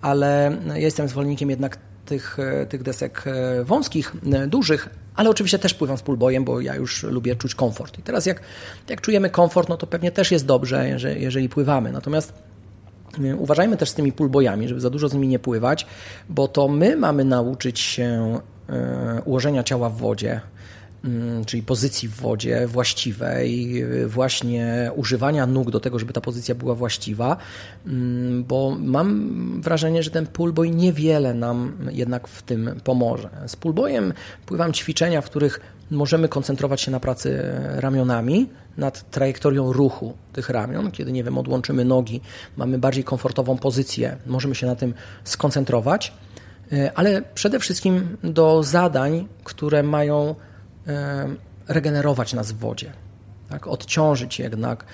Ale ja jestem zwolennikiem jednak tych, tych desek wąskich, dużych, ale oczywiście też pływam z pullboyem, bo ja już lubię czuć komfort. I teraz jak, jak czujemy komfort, no to pewnie też jest dobrze, jeżeli, jeżeli pływamy. Natomiast Uważajmy też z tymi pulbojami, żeby za dużo z nimi nie pływać, bo to my mamy nauczyć się e, ułożenia ciała w wodzie, mm, czyli pozycji w wodzie właściwej, właśnie używania nóg do tego, żeby ta pozycja była właściwa, mm, bo mam wrażenie, że ten pullboy niewiele nam jednak w tym pomoże. Z pullboyem pływam ćwiczenia, w których możemy koncentrować się na pracy ramionami, nad trajektorią ruchu tych ramion. Kiedy, nie wiem, odłączymy nogi, mamy bardziej komfortową pozycję, możemy się na tym skoncentrować, e, ale przede wszystkim do zadań, które mają e, regenerować nas w wodzie. Tak, odciążyć jednak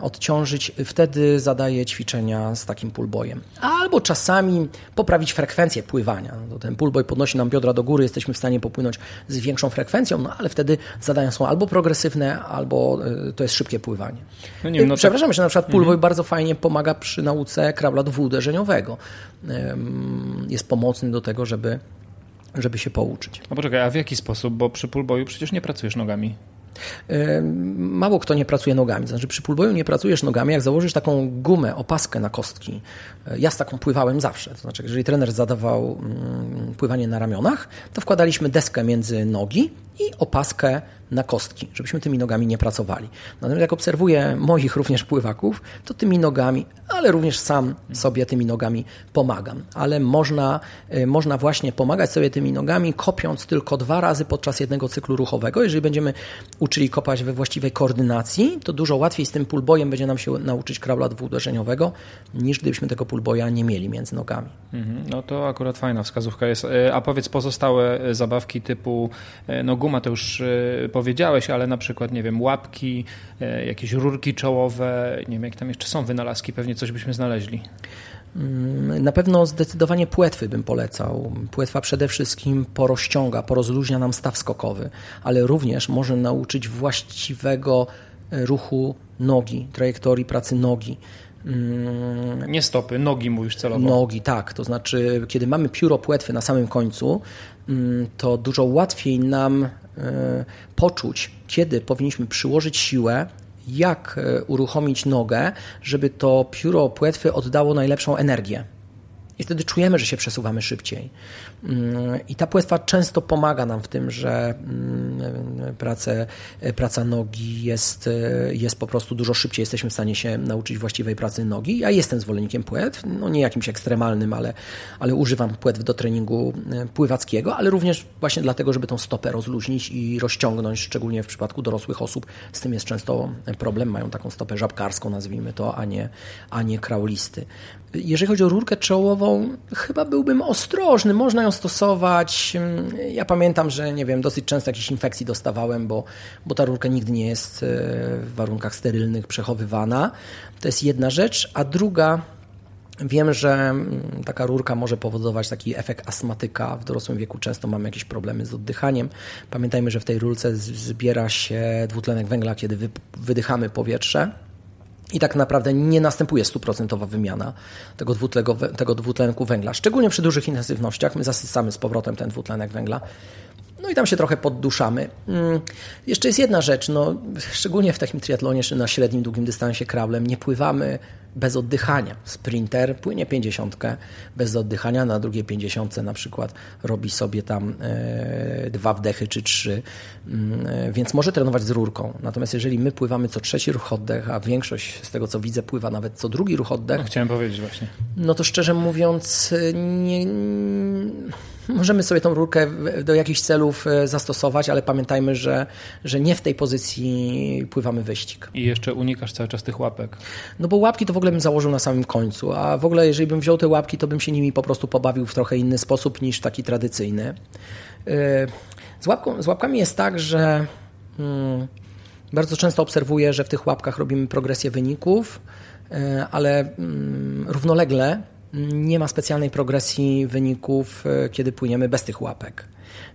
odciążyć, wtedy zadaję ćwiczenia z takim pullboyem. Albo czasami poprawić frekwencję pływania. No ten pullboy podnosi nam biodra do góry, jesteśmy w stanie popłynąć z większą frekwencją, no ale wtedy zadania są albo progresywne, albo e, to jest szybkie pływanie. No nie, no Przepraszam, tak... że na przykład pullboy mhm. bardzo fajnie pomaga przy nauce krabla dwuuderzeniowego. Jest pomocny do tego, żeby żeby się pouczyć. No poczekaj, a w jaki sposób? Bo przy pullboyu przecież nie pracujesz nogami. Mało kto nie pracuje nogami. Znaczy przy pullboyu nie pracujesz nogami, jak założysz taką gumę, opaskę na kostki. E, ja z taką pływałem zawsze. To znaczy, jeżeli trener zadawał mm, pływanie na ramionach, to wkładaliśmy deskę między nogi i opaskę na kostki, żebyśmy tymi nogami nie pracowali. Natomiast jak obserwuję moich również pływaków, to tymi nogami, ale również sam sobie tymi nogami pomagam. Ale można, y, można właśnie pomagać sobie tymi nogami, kopiąc tylko dwa razy podczas jednego cyklu ruchowego. Jeżeli będziemy uczyli kopać we właściwej koordynacji, to dużo łatwiej z tym pullboyem będzie nam się nauczyć kraula dwuuderzeniowego, niż gdybyśmy tego pullboya nie mieli między nogami. Mhm. No to akurat fajna wskazówka jest. Y, a powiedz pozostałe y, zabawki typu no guma to już powiedziałeś, ale na przykład, nie wiem, łapki, e, jakieś rurki czołowe, nie wiem, jak tam jeszcze są wynalazki, pewnie coś byśmy znaleźli. Mm, na pewno zdecydowanie płetwy bym polecał. Płetwa przede wszystkim porozciąga, porozluźnia nam staw skokowy, ale również może nauczyć właściwego e, ruchu nogi, trajektorii pracy nogi. Mm, Nie stopy, nogi mówisz celowo. Nogi, tak. To znaczy, kiedy mamy pióro płetwy na samym końcu, mm, to dużo łatwiej nam poczuć, kiedy powinniśmy przyłożyć siłę, jak e, uruchomić nogę, żeby to pióro płetwy oddało najlepszą energię. I wtedy czujemy, że się przesuwamy szybciej. Mm, I ta płetwa często pomaga nam w tym, że mm, prace, praca nogi jest, jest po prostu dużo szybciej. Jesteśmy w stanie się nauczyć właściwej pracy nogi. Ja jestem zwolennikiem płetw, no nie jakimś ekstremalnym, ale, ale używam płetw do treningu e, pływackiego, ale również właśnie dlatego, żeby tą stopę rozluźnić i rozciągnąć, szczególnie w przypadku dorosłych osób. Z tym jest często problem, mają taką stopę żabkarską, nazwijmy to, a nie, a nie kraulisty. Jeżeli chodzi o rurkę czołową, chyba byłbym ostrożny. Można ją stosować. Ja pamiętam, że nie wiem, dosyć często jakichś infekcji dostawałem, bo, bo ta rurka nigdy nie jest e, w warunkach sterylnych przechowywana. To jest jedna rzecz. A druga, Wiem, że taka rurka może powodować taki efekt astmatyka. W dorosłym wieku często mamy jakieś problemy z oddychaniem. Pamiętajmy, że w tej rurce zbiera się dwutlenek węgla, kiedy wydychamy powietrze. I tak naprawdę nie następuje stuprocentowa wymiana tego, tego dwutlenku węgla. Szczególnie przy dużych intensywnościach my zasycamy z powrotem ten dwutlenek węgla. No i tam się trochę podduszamy. Hmm. Jeszcze jest jedna rzecz, no, szczególnie w takim triatlonie, czy na średnim, długim dystansie krablem, nie pływamy bez oddychania. Sprinter płynie 50 bez oddychania, na drugiej 50 na przykład robi sobie tam e, dwa wdechy czy trzy, mm, e, więc może trenować z rurką. Natomiast jeżeli my pływamy co trzeci ruch oddech, a większość z tego co widzę pływa nawet co drugi ruch oddech. No, chciałem powiedzieć właśnie. No to szczerze mówiąc nie Możemy sobie tą rurkę do jakichś celów e, zastosować, ale pamiętajmy, że, że nie w tej pozycji pływamy wyścig. I jeszcze unikasz cały czas tych łapek. No bo łapki to w ogóle bym założył na samym końcu, a w ogóle jeżeli bym wziął te łapki, to bym się nimi po prostu pobawił w trochę inny sposób niż taki tradycyjny. E, z, łapką, z łapkami jest tak, że hmm, bardzo często obserwuję, że w tych łapkach robimy progresję wyników, e, ale hmm, równolegle nie ma specjalnej progresji wyników, e, kiedy płyniemy bez tych łapek.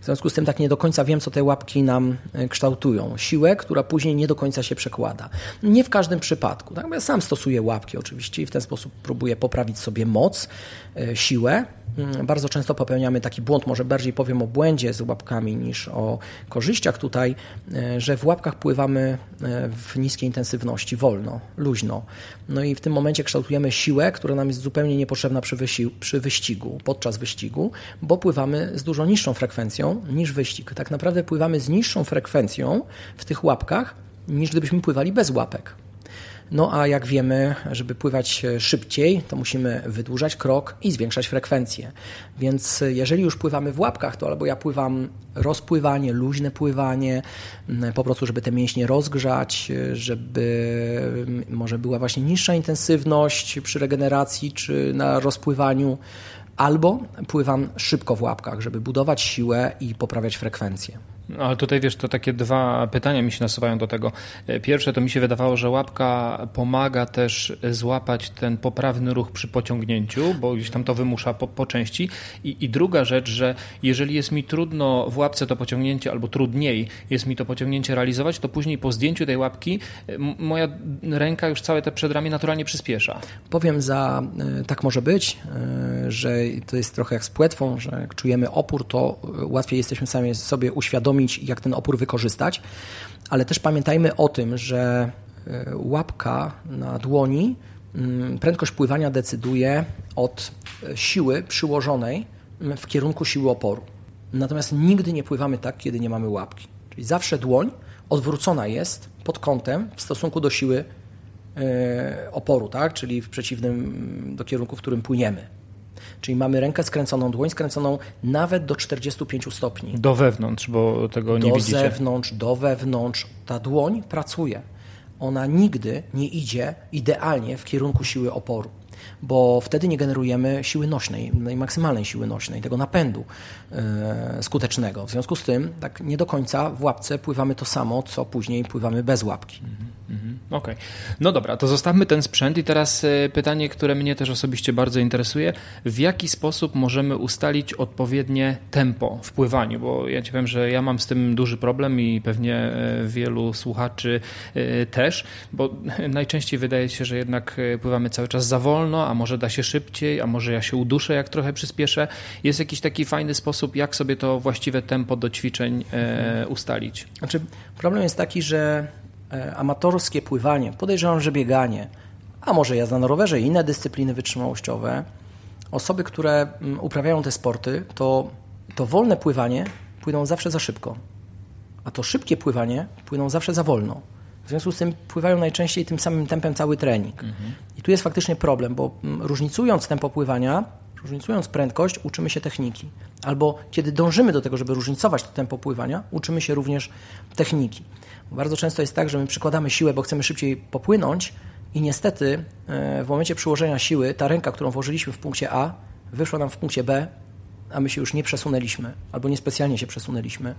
W związku z tym tak nie do końca wiem, co te łapki nam e, kształtują. Siłę, która później nie do końca się przekłada. Nie w każdym przypadku. Tak? Ja sam stosuję łapki oczywiście i w ten sposób próbuję poprawić sobie moc, e, siłę, bardzo często popełniamy taki błąd, może bardziej powiem o błędzie z łapkami niż o korzyściach tutaj, e, że w łapkach pływamy e, w niskiej intensywności, wolno, luźno. No i w tym momencie kształtujemy siłę, która nam jest zupełnie niepotrzebna przy, przy wyścigu, podczas wyścigu, bo pływamy z dużo niższą frekwencją niż wyścig. Tak naprawdę pływamy z niższą frekwencją w tych łapkach, niż gdybyśmy pływali bez łapek. No a jak wiemy, żeby pływać szybciej, to musimy wydłużać krok i zwiększać frekwencję. Więc jeżeli już pływamy w łapkach, to albo ja pływam rozpływanie, luźne pływanie, po prostu, żeby te mięśnie rozgrzać, żeby mm, może była właśnie niższa intensywność przy regeneracji czy na rozpływaniu, albo pływam szybko w łapkach, żeby budować siłę i poprawiać frekwencję. No, ale tutaj wiesz, to takie dwa pytania mi się nasuwają do tego. E, pierwsze to mi się wydawało, że łapka pomaga też złapać ten poprawny ruch przy pociągnięciu, bo gdzieś tam to wymusza po, po części. I, I druga rzecz, że jeżeli jest mi trudno w łapce to pociągnięcie, albo trudniej jest mi to pociągnięcie realizować, to później po zdjęciu tej łapki e, moja ręka już całe te przedramię naturalnie przyspiesza. Powiem za, e, tak może być, że to jest trochę jak z płetwą, że jak czujemy opór, to łatwiej jesteśmy sami sobie uświadomić, uświadomić, jak ten opór wykorzystać, ale też pamiętajmy o tym, że e, łapka na dłoni, mm, prędkość pływania decyduje od e, siły przyłożonej mm, w kierunku siły oporu. Natomiast nigdy nie pływamy tak, kiedy nie mamy łapki. Czyli zawsze dłoń odwrócona jest pod kątem w stosunku do siły e, oporu, tak? czyli w przeciwnym mm, do kierunku, w którym płyniemy. Czyli mamy rękę skręconą, dłoń skręconą nawet do 45 stopni. Do wewnątrz, bo tego nie do widzicie. Do zewnątrz, do wewnątrz. Ta dłoń pracuje. Ona nigdy nie idzie idealnie w kierunku siły oporu bo wtedy nie generujemy siły nośnej, maksymalnej siły nośnej, tego napędu e, skutecznego. W związku z tym, tak nie do końca w łapce pływamy to samo, co później pływamy bez łapki. Mhm, mhm. Okej. Okay. No dobra, to zostawmy ten sprzęt i teraz e, pytanie, które mnie też osobiście bardzo interesuje. W jaki sposób możemy ustalić odpowiednie tempo w pływaniu? Bo ja ci powiem, że ja mam z tym duży problem i pewnie e, wielu słuchaczy też, bo najczęściej wydaje się, że jednak pływamy cały czas za wolno, a może da się szybciej, a może ja się uduszę, jak trochę przyspieszę. Jest jakiś taki fajny sposób, jak sobie to właściwe tempo do ćwiczeń e, ustalić? Znaczy, problem jest taki, że e, amatorskie pływanie, podejrzewam, że bieganie, a może jazda na rowerze i inne dyscypliny wytrzymałościowe, osoby, które mm, uprawiają te sporty, to, to wolne pływanie płyną zawsze za szybko, a to szybkie pływanie płyną zawsze za wolno. Związku z tym pływają najczęściej tym samym tempem cały trening. Mhm. I tu jest faktycznie problem, bo mm, różnicując tempo pływania, różnicując prędkość, uczymy się techniki. Albo kiedy dążymy do tego, żeby różnicować to tempo pływania, uczymy się również techniki. Bardzo często jest tak, że my przykładamy siłę, bo chcemy szybciej popłynąć i niestety e, w momencie przyłożenia siły ta ręka, którą włożyliśmy w punkcie A, wyszła nam w punkcie B, a my się już nie przesunęliśmy, albo niespecjalnie się przesunęliśmy,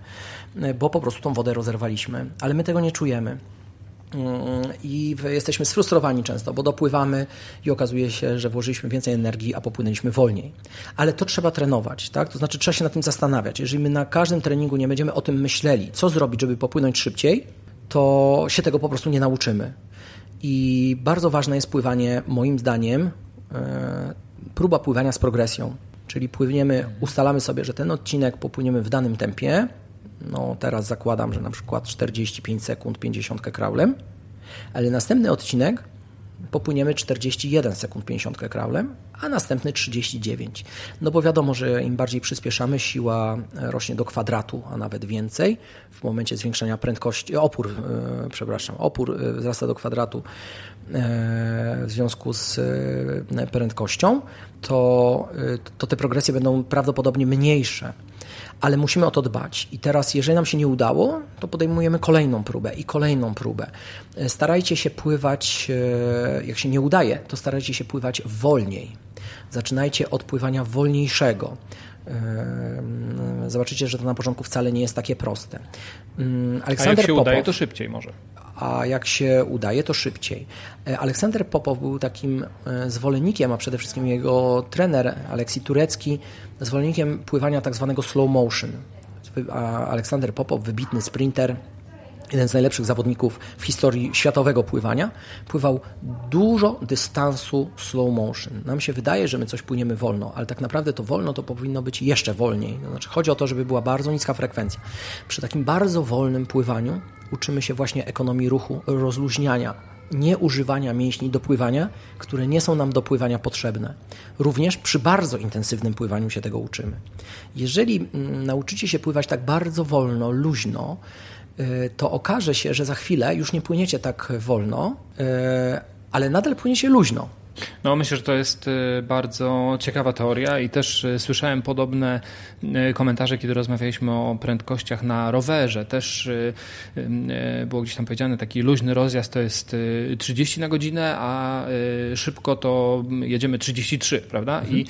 e, bo po prostu tą wodę rozerwaliśmy, ale my tego nie czujemy. Mm, i jesteśmy sfrustrowani często, bo dopływamy i okazuje się, że włożyliśmy więcej energii, a popłynęliśmy wolniej. Ale to trzeba trenować, tak? To znaczy trzeba się nad tym zastanawiać. Jeżeli my na każdym treningu nie będziemy o tym myśleli, co zrobić, żeby popłynąć szybciej, to się tego po prostu nie nauczymy. I bardzo ważne jest pływanie, moim zdaniem, e, próba pływania z progresją. Czyli płyniemy, ustalamy sobie, że ten odcinek popłyniemy w danym tempie, no teraz zakładam, że na przykład 45 sekund 50 kraulem, ale następny odcinek popłyniemy 41 sekund 50 kraulem, a następny 39. No bo wiadomo, że im bardziej przyspieszamy, siła rośnie do kwadratu, a nawet więcej. W momencie zwiększania prędkości, opór, e, przepraszam, opór e, wzrasta do kwadratu w związku z prędkością, to, to te progresje będą prawdopodobnie mniejsze ale musimy o to dbać. I teraz, jeżeli nam się nie udało, to podejmujemy kolejną próbę i kolejną próbę. E, starajcie się pływać, e, jak się nie udaje, to starajcie się pływać wolniej. Zaczynajcie od pływania wolniejszego. E, zobaczycie, że to na początku wcale nie jest takie proste. Mm, Aleksander A jak się Popow, udaje, to szybciej może. A jak się udaje, to szybciej. Aleksander Popow był takim zwolennikiem, a przede wszystkim jego trener Aleksi Turecki zwolennikiem pływania tak zwanego slow motion. Aleksander Popow, wybitny sprinter, jeden z najlepszych zawodników w historii światowego pływania, pływał dużo dystansu slow motion. Nam się wydaje, że my coś płyniemy wolno, ale tak naprawdę to wolno to powinno być jeszcze wolniej. To znaczy, chodzi o to, żeby była bardzo niska frekwencja. Przy takim bardzo wolnym pływaniu uczymy się właśnie ekonomii ruchu, rozluźniania nieużywania mięśni do pływania, które nie są nam do pływania potrzebne. Również przy bardzo intensywnym pływaniu się tego uczymy. Jeżeli mm, nauczycie się pływać tak bardzo wolno, luźno, to okaże się, że za chwilę już nie płyniecie tak wolno, y, ale nadal płyniecie luźno. No myślę, że to jest y, bardzo ciekawa teoria i też y, słyszałem podobne y, komentarze, kiedy rozmawialiśmy o prędkościach na rowerze. Też było gdzieś tam powiedziane, taki luźny rozjazd to jest 30 na godzinę, a szybko to jedziemy 33, prawda? Mhm. I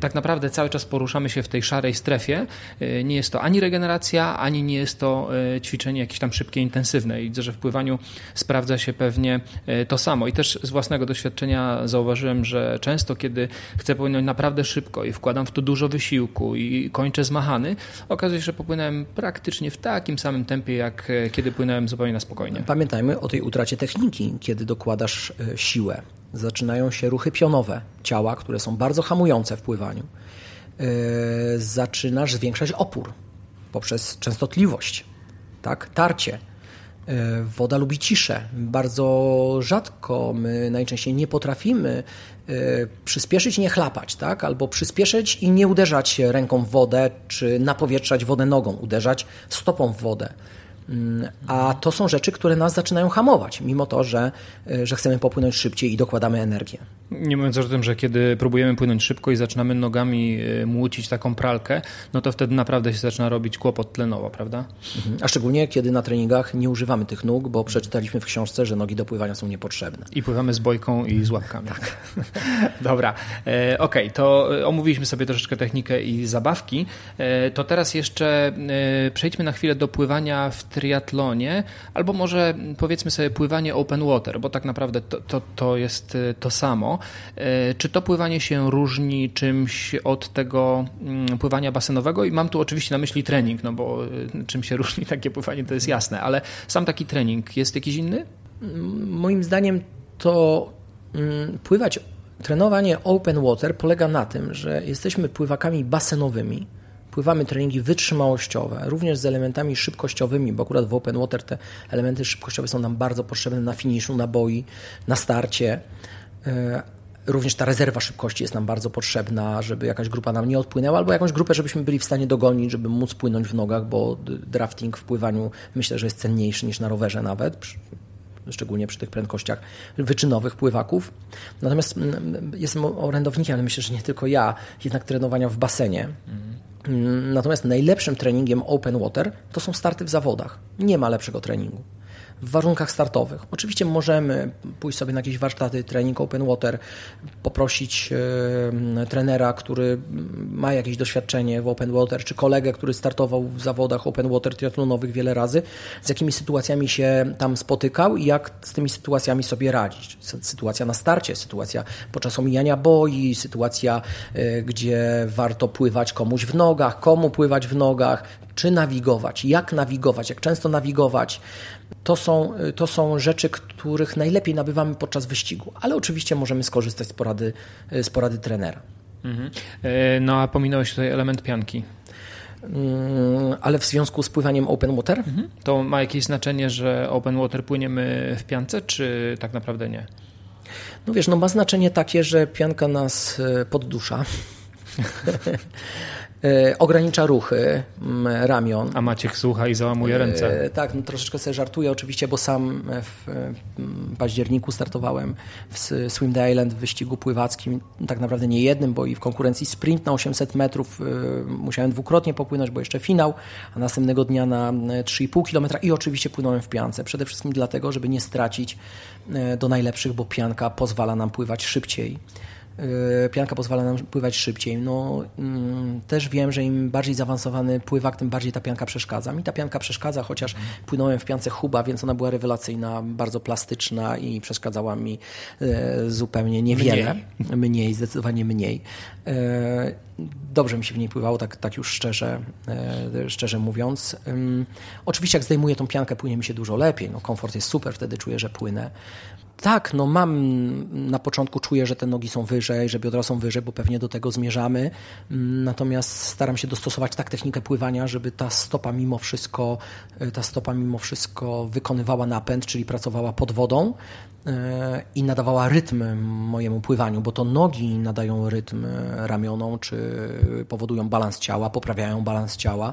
tak naprawdę cały czas poruszamy się w tej szarej strefie. Nie jest to ani regeneracja, ani nie jest to ćwiczenie jakieś tam szybkie, intensywne. I widzę, że w pływaniu sprawdza się pewnie to samo. I też z własnego doświadczenia zauważyłem, zauważyłem, że często, kiedy chcę płynąć naprawdę szybko i wkładam w to dużo wysiłku i kończę zmachany, okazuje się, że popłynąłem praktycznie w takim samym tempie, jak e, kiedy płynąłem zupełnie na spokojnie. Pamiętajmy o tej utracie techniki, kiedy dokładasz e, siłę. Zaczynają się ruchy pionowe ciała, które są bardzo hamujące w pływaniu. E, zaczynasz zwiększać opór poprzez częstotliwość, tak? tarcie woda lubi ciszę. Bardzo rzadko my najczęściej nie potrafimy e, przyspieszyć nie chlapać, tak? albo przyspieszyć i nie uderzać ręką w wodę, czy napowietrzać wodę nogą, uderzać stopą w wodę. Mm, a to są rzeczy, które nas zaczynają hamować, mimo to, że, e, że chcemy popłynąć szybciej i dokładamy energię. Nie mówiąc o tym, że kiedy próbujemy płynąć szybko i zaczynamy nogami e, młócić taką pralkę, no to wtedy naprawdę się zaczyna robić kłopot tlenowo, prawda? Mhm. A szczególnie kiedy na treningach nie używamy tych nóg, bo przeczytaliśmy w książce, że nogi do pływania są niepotrzebne. I pływamy z bojką i z łapkami. Tak. Dobra, e, okej, okay, to omówiliśmy sobie troszeczkę technikę i zabawki. E, to teraz jeszcze e, przejdźmy na chwilę do pływania w triatlonie, albo może powiedzmy sobie pływanie open water, bo tak naprawdę to, to, to jest e, to samo. E, czy to pływanie się różni czymś od tego mm, pływania basenowego? I mam tu oczywiście na myśli trening, no bo e, czym się różni takie pływanie, to jest jasne, ale sam taki trening jest jakiś inny? Moim zdaniem to mm, pływać, trenowanie open water polega na tym, że jesteśmy pływakami basenowymi, pływamy treningi wytrzymałościowe, również z elementami szybkościowymi, bo akurat w open water te elementy szybkościowe są nam bardzo potrzebne na finiszu, na boi, na starcie. E, również ta rezerwa szybkości jest nam bardzo potrzebna, żeby jakaś grupa nam nie odpłynęła, albo jakąś grupę, żebyśmy byli w stanie dogonić, żeby móc płynąć w nogach, bo drafting w pływaniu myślę, że jest cenniejszy niż na rowerze nawet, szczególnie przy tych prędkościach wyczynowych pływaków. Natomiast mm, jestem orędownikiem, ale myślę, że nie tylko ja, jednak trenowania w basenie. Mhm. Natomiast najlepszym treningiem open water to są starty w zawodach. Nie ma lepszego treningu w warunkach startowych. Oczywiście możemy pójść sobie na jakieś warsztaty, trening open water, poprosić trenera, który ma jakieś doświadczenie w open water, czy kolegę, który startował w zawodach open water triatlonowych wiele razy, z jakimi sytuacjami się tam spotykał i jak z tymi sytuacjami sobie radzić. Sytuacja na starcie, sytuacja podczas omijania boi, sytuacja, e, gdzie warto pływać komuś w nogach, komu pływać w nogach, czy nawigować, jak nawigować, jak często nawigować. To są, to są rzeczy, których najlepiej nabywamy podczas wyścigu, ale oczywiście możemy skorzystać z porady, z porady trenera. Mhm. E, no a pominąłeś tutaj element pianki. Mm, ale w związku z pływaniem open water? Mhm. To ma jakieś znaczenie, że open water płyniemy w piance, czy tak naprawdę nie? No wiesz, no ma znaczenie takie, że pianka nas poddusza. E, ogranicza ruchy ramion. A Maciek słucha i załamuje ręce. E, tak, no troszeczkę sobie żartuję oczywiście, bo sam w październiku startowałem w Swim the Island w wyścigu pływackim, tak naprawdę nie jednym, bo i w konkurencji sprint na 800 metrów e, musiałem dwukrotnie popłynąć, bo jeszcze finał, a następnego dnia na 3,5 km i oczywiście płynąłem w piance. Przede wszystkim dlatego, żeby nie stracić do najlepszych, bo pianka pozwala nam pływać szybciej. Y, pianka pozwala nam pływać szybciej. No, mm, też wiem, że im bardziej zaawansowany pływak, tym bardziej ta pianka przeszkadza. Mi ta pianka przeszkadza, chociaż płynąłem w piance Huba, więc ona była rewelacyjna, bardzo plastyczna i przeszkadzała mi y, zupełnie niewiele. Mniej, mniej zdecydowanie mniej. Y, dobrze mi się w niej pływało, tak, tak już szczerze, szczerze mówiąc. Oczywiście jak zdejmuję tą piankę, płynie mi się dużo lepiej. No, komfort jest super, wtedy czuję, że płynę. Tak, no mam na początku czuję, że te nogi są wyżej, że biodra są wyżej, bo pewnie do tego zmierzamy. Natomiast staram się dostosować tak technikę pływania, żeby ta stopa mimo wszystko, ta stopa mimo wszystko wykonywała napęd, czyli pracowała pod wodą e, i nadawała rytm mojemu pływaniu, bo to nogi nadają rytm ramionom, czy powodują balans ciała, poprawiają balans ciała,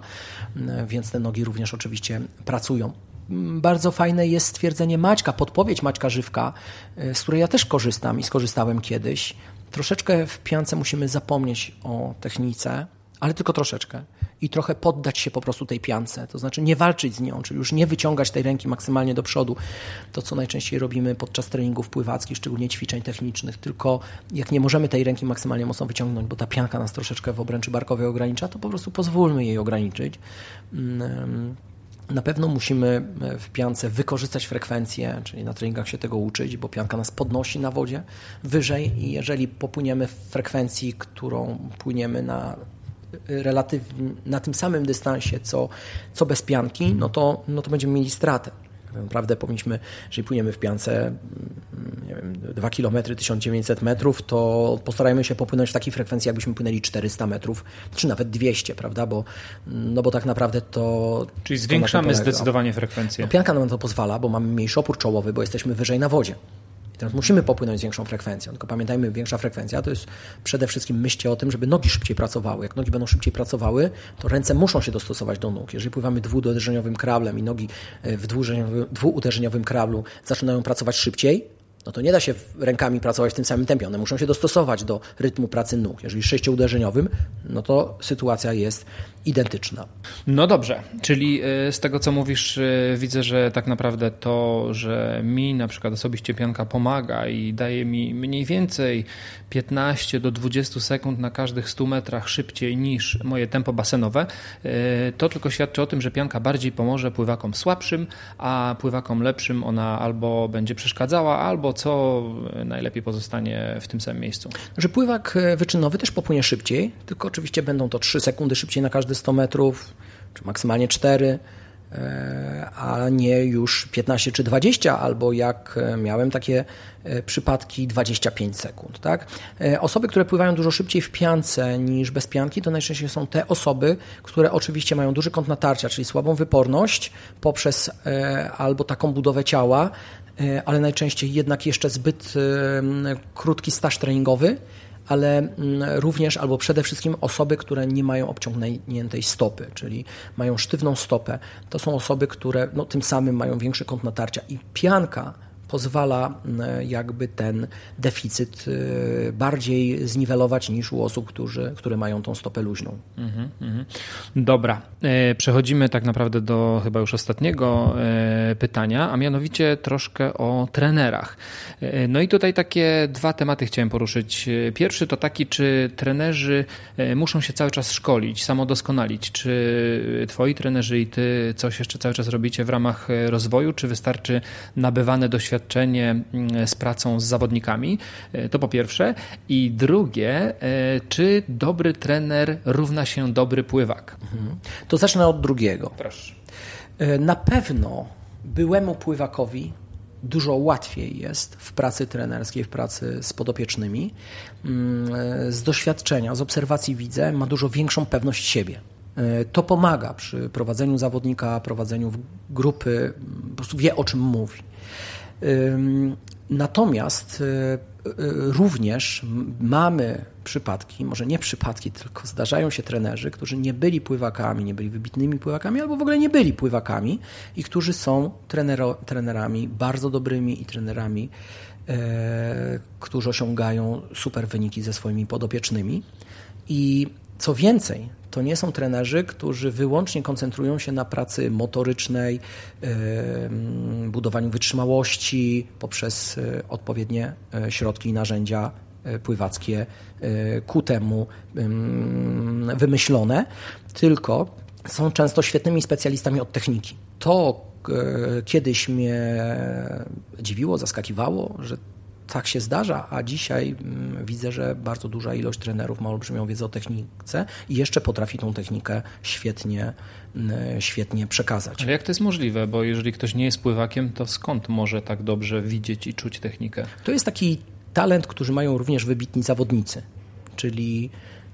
e, więc te nogi również oczywiście pracują bardzo fajne jest stwierdzenie Maćka, podpowiedź Maćka Żywka, y, z której ja też korzystam i skorzystałem kiedyś. Troszeczkę w piance musimy zapomnieć o technice, ale tylko troszeczkę. I trochę poddać się po prostu tej piance. To znaczy nie walczyć z nią, czyli już nie wyciągać tej ręki maksymalnie do przodu. To, co najczęściej robimy podczas treningów pływackich, szczególnie ćwiczeń technicznych. Tylko jak nie możemy tej ręki maksymalnie mocno wyciągnąć, bo ta pianka nas troszeczkę w obręczy barkowej ogranicza, to po prostu pozwólmy jej ograniczyć. Mm, na pewno musimy e, w piance wykorzystać frekwencję, czyli na treningach się tego uczyć, bo pianka nas podnosi na wodzie wyżej i jeżeli popłyniemy w frekwencji, którą płyniemy na e, relatywnie na tym samym dystansie, co, co bez pianki, no to, no to będziemy mieli stratę. Tak naprawdę powinniśmy, jeżeli płyniemy w piance mm, nie wiem, 2 km 1900 metrów, to postarajmy się popłynąć w takiej frekwencji, jakbyśmy płynęli 400 metrów, czy nawet 200, prawda? Bo, no bo tak naprawdę to. Czyli zwiększamy zdecydowanie frekwencję. No, pianka nam to pozwala, bo mamy mniejszy opór czołowy, bo jesteśmy wyżej na wodzie. I teraz musimy popłynąć z większą frekwencją. Tylko pamiętajmy, większa frekwencja to jest przede wszystkim myślcie o tym, żeby nogi szybciej pracowały. Jak nogi będą szybciej pracowały, to ręce muszą się dostosować do nóg. Jeżeli pływamy dwuuderzeniowym krablem i nogi e, w dwuuderzeniowym krablu zaczynają pracować szybciej, no to nie da się rękami pracować w tym samym tempie. One muszą się dostosować do rytmu pracy nóg. Jeżeli sześciouderzeniowym, no to sytuacja jest identyczna. No dobrze, czyli y, z tego co mówisz, y, widzę, że tak naprawdę to, że mi na przykład osobiście pianka pomaga i daje mi mniej więcej 15 do 20 sekund na każdych 100 metrach szybciej niż moje tempo basenowe, y, to tylko świadczy o tym, że pianka bardziej pomoże pływakom słabszym, a pływakom lepszym ona albo będzie przeszkadzała, albo co najlepiej pozostanie w tym samym miejscu. Że pływak wyczynowy też popłynie szybciej, tylko oczywiście będą to 3 sekundy szybciej na każdy 100 metrów, czy maksymalnie 4 e, a nie już 15 czy 20, albo jak e, miałem takie e, przypadki 25 sekund. Tak? Osoby, które pływają dużo szybciej w piance niż bez pianki, to najczęściej są te osoby, które oczywiście mają duży kąt natarcia, czyli słabą wyporność poprzez albo taką budowę ciała, ale najczęściej jednak jeszcze zbyt krótki staż treningowy, ale również albo przede wszystkim osoby, które nie mają obciągniętej stopy, czyli mają sztywną stopę. To są osoby, które no, tym samym mają większy kąt natarcia i pianka pozwala mm, jakby ten deficyt y, bardziej zniwelować niż u osób, którzy, które mają tą stopę luźną. Mhm, mhm. Dobra, e, przechodzimy tak naprawdę do chyba już ostatniego e, pytania, a mianowicie troszkę o trenerach. E, no i tutaj takie dwa tematy chciałem poruszyć. Pierwszy to taki, czy trenerzy muszą się cały czas szkolić, samodoskonalić? Czy twoi trenerzy i ty coś jeszcze cały czas robicie w ramach rozwoju, czy wystarczy nabywane doświadczenie doświadczenie mm, z pracą z zawodnikami. E, to po pierwsze. I drugie, e, czy dobry trener równa się dobry pływak? Mhm. To zacznę od drugiego. Proszę. E, na pewno byłemu pływakowi dużo łatwiej jest w pracy trenerskiej, w pracy z podopiecznymi. Mm, z doświadczenia, z obserwacji widzę, ma dużo większą pewność siebie. To pomaga przy prowadzeniu zawodnika, prowadzeniu grupy, po prostu wie o czym mówi. Natomiast również mamy przypadki, może nie przypadki, tylko zdarzają się trenerzy, którzy nie byli pływakami, nie byli wybitnymi pływakami, albo w ogóle nie byli pływakami i którzy są trenero, trenerami bardzo dobrymi i trenerami, e, którzy osiągają super wyniki ze swoimi podopiecznymi. I co więcej, to nie są trenerzy, którzy wyłącznie koncentrują się na pracy motorycznej, budowaniu wytrzymałości poprzez e, odpowiednie e, środki i narzędzia e, pływackie ku temu wymyślone, tylko są często świetnymi specjalistami od techniki. To kiedyś mnie dziwiło, zaskakiwało, że tak się zdarza, a dzisiaj mm, widzę, że bardzo duża ilość trenerów ma olbrzymią wiedzę o technice i jeszcze potrafi tą technikę świetnie, mm, świetnie przekazać. Ale jak to jest możliwe? Bo jeżeli ktoś nie jest pływakiem, to skąd może tak dobrze widzieć i czuć technikę? To jest taki talent, który mają również wybitni zawodnicy, czyli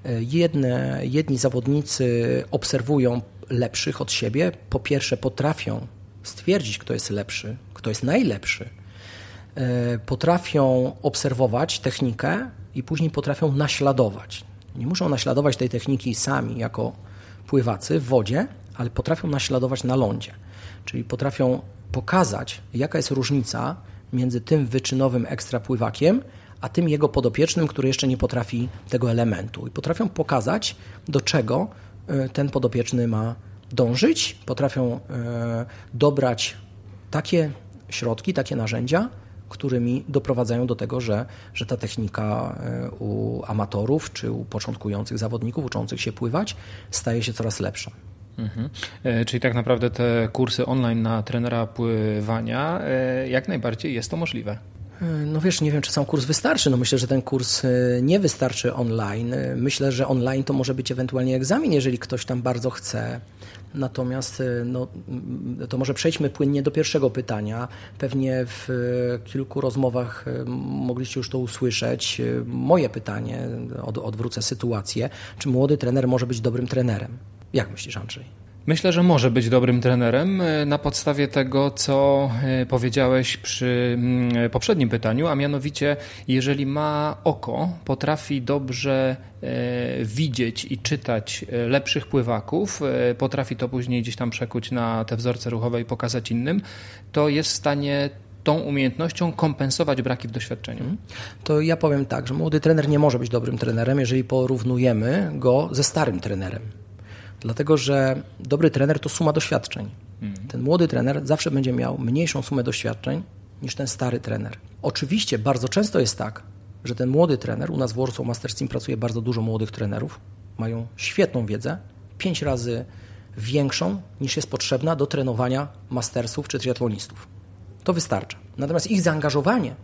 e, jedne, jedni zawodnicy obserwują lepszych od siebie. Po pierwsze, potrafią stwierdzić, kto jest lepszy, kto jest najlepszy potrafią obserwować technikę i później potrafią naśladować. Nie muszą naśladować tej techniki sami jako pływacy w wodzie, ale potrafią naśladować na lądzie. Czyli potrafią pokazać, jaka jest różnica między tym wyczynowym ekstra pływakiem, a tym jego podopiecznym, który jeszcze nie potrafi tego elementu. I potrafią pokazać, do czego e, ten podopieczny ma dążyć, potrafią e, dobrać takie środki, takie narzędzia, którymi doprowadzają do tego, że, że ta technika e, u amatorów czy u początkujących zawodników uczących się pływać staje się coraz lepsza. Mhm. E, czyli tak naprawdę te kursy online na trenera pływania, e, jak najbardziej jest to możliwe. No wiesz, nie wiem, czy sam kurs wystarczy. No myślę, że ten kurs nie wystarczy online. Myślę, że online to może być ewentualnie egzamin, jeżeli ktoś tam bardzo chce. Natomiast y, no, mm, to może przejdźmy płynnie do pierwszego pytania. Pewnie w y, kilku rozmowach y, mogliście już to usłyszeć. Moje pytanie, od, odwrócę sytuację. Czy młody trener może być dobrym trenerem? Jak myślisz, Andrzej? Myślę, że może być dobrym trenerem e, na podstawie tego, co e, powiedziałeś przy mm, poprzednim pytaniu, a mianowicie, jeżeli ma oko, potrafi dobrze e, widzieć i czytać lepszych pływaków, potrafi to później gdzieś tam przekuć na te wzorce ruchowe i pokazać innym, to jest w stanie tą umiejętnością kompensować braki w doświadczeniu? Mhm. To ja powiem tak, że młody trener nie może być dobrym trenerem, jeżeli porównujemy go ze starym trenerem. Dlatego, że dobry trener to suma doświadczeń. Mhm. Ten młody trener zawsze będzie miał mniejszą sumę doświadczeń niż ten stary trener. Oczywiście bardzo często jest tak, że ten młody trener, u nas w Warsaw Masters Team pracuje bardzo dużo młodych trenerów, mają świetną wiedzę, pięć razy większą niż jest potrzebna do trenowania mastersów czy triatlonistów. To wystarcza. Natomiast ich zaangażowanie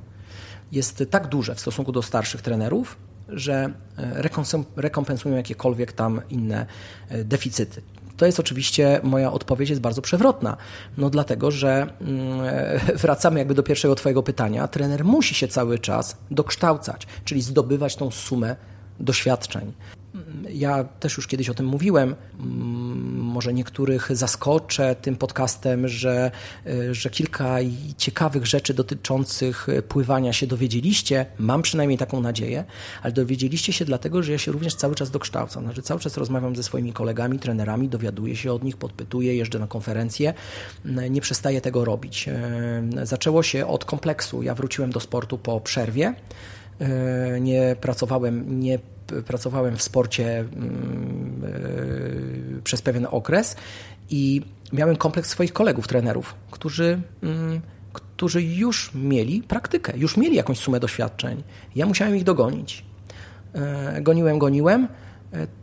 jest tak duże w stosunku do starszych trenerów, że e, rekompensują jakiekolwiek tam inne e, deficyty. To jest oczywiście moja odpowiedź jest bardzo przewrotna. No dlatego, że mm, wracamy jakby do pierwszego twojego pytania. Trener musi się cały czas dokształcać, czyli zdobywać tą sumę doświadczeń. Ja też już kiedyś o tym mówiłem. Może niektórych zaskoczę tym podcastem, że, że kilka ciekawych rzeczy dotyczących pływania się dowiedzieliście. Mam przynajmniej taką nadzieję, ale dowiedzieliście się dlatego, że ja się również cały czas dokształcam. Znaczy, cały czas rozmawiam ze swoimi kolegami, trenerami, dowiaduję się od nich, podpytuję, jeżdżę na konferencje. Nie przestaję tego robić. Zaczęło się od kompleksu. Ja wróciłem do sportu po przerwie. Nie pracowałem, nie pracowałem w sporcie mm, e, przez pewien okres i miałem kompleks swoich kolegów, trenerów, którzy, mm, którzy już mieli praktykę, już mieli jakąś sumę doświadczeń. Ja musiałem ich dogonić. E, goniłem, goniłem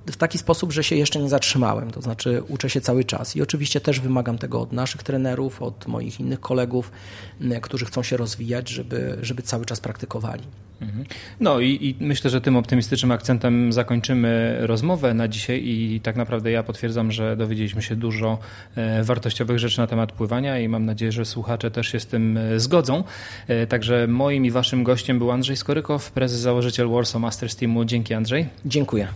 w taki sposób, że się jeszcze nie zatrzymałem, to znaczy uczę się cały czas i oczywiście też wymagam tego od naszych trenerów, od moich innych kolegów, którzy chcą się rozwijać, żeby, żeby cały czas praktykowali. Mhm. No i, i, myślę, że tym optymistycznym akcentem zakończymy rozmowę na dzisiaj i tak naprawdę ja potwierdzam, że dowiedzieliśmy się dużo e, wartościowych rzeczy na temat pływania i mam nadzieję, że słuchacze też się z tym e, zgodzą. E, także moim i waszym gościem był Andrzej Skorykow, prezes założyciel Warsaw Masters Teamu. Dzięki Andrzej. Dziękuję.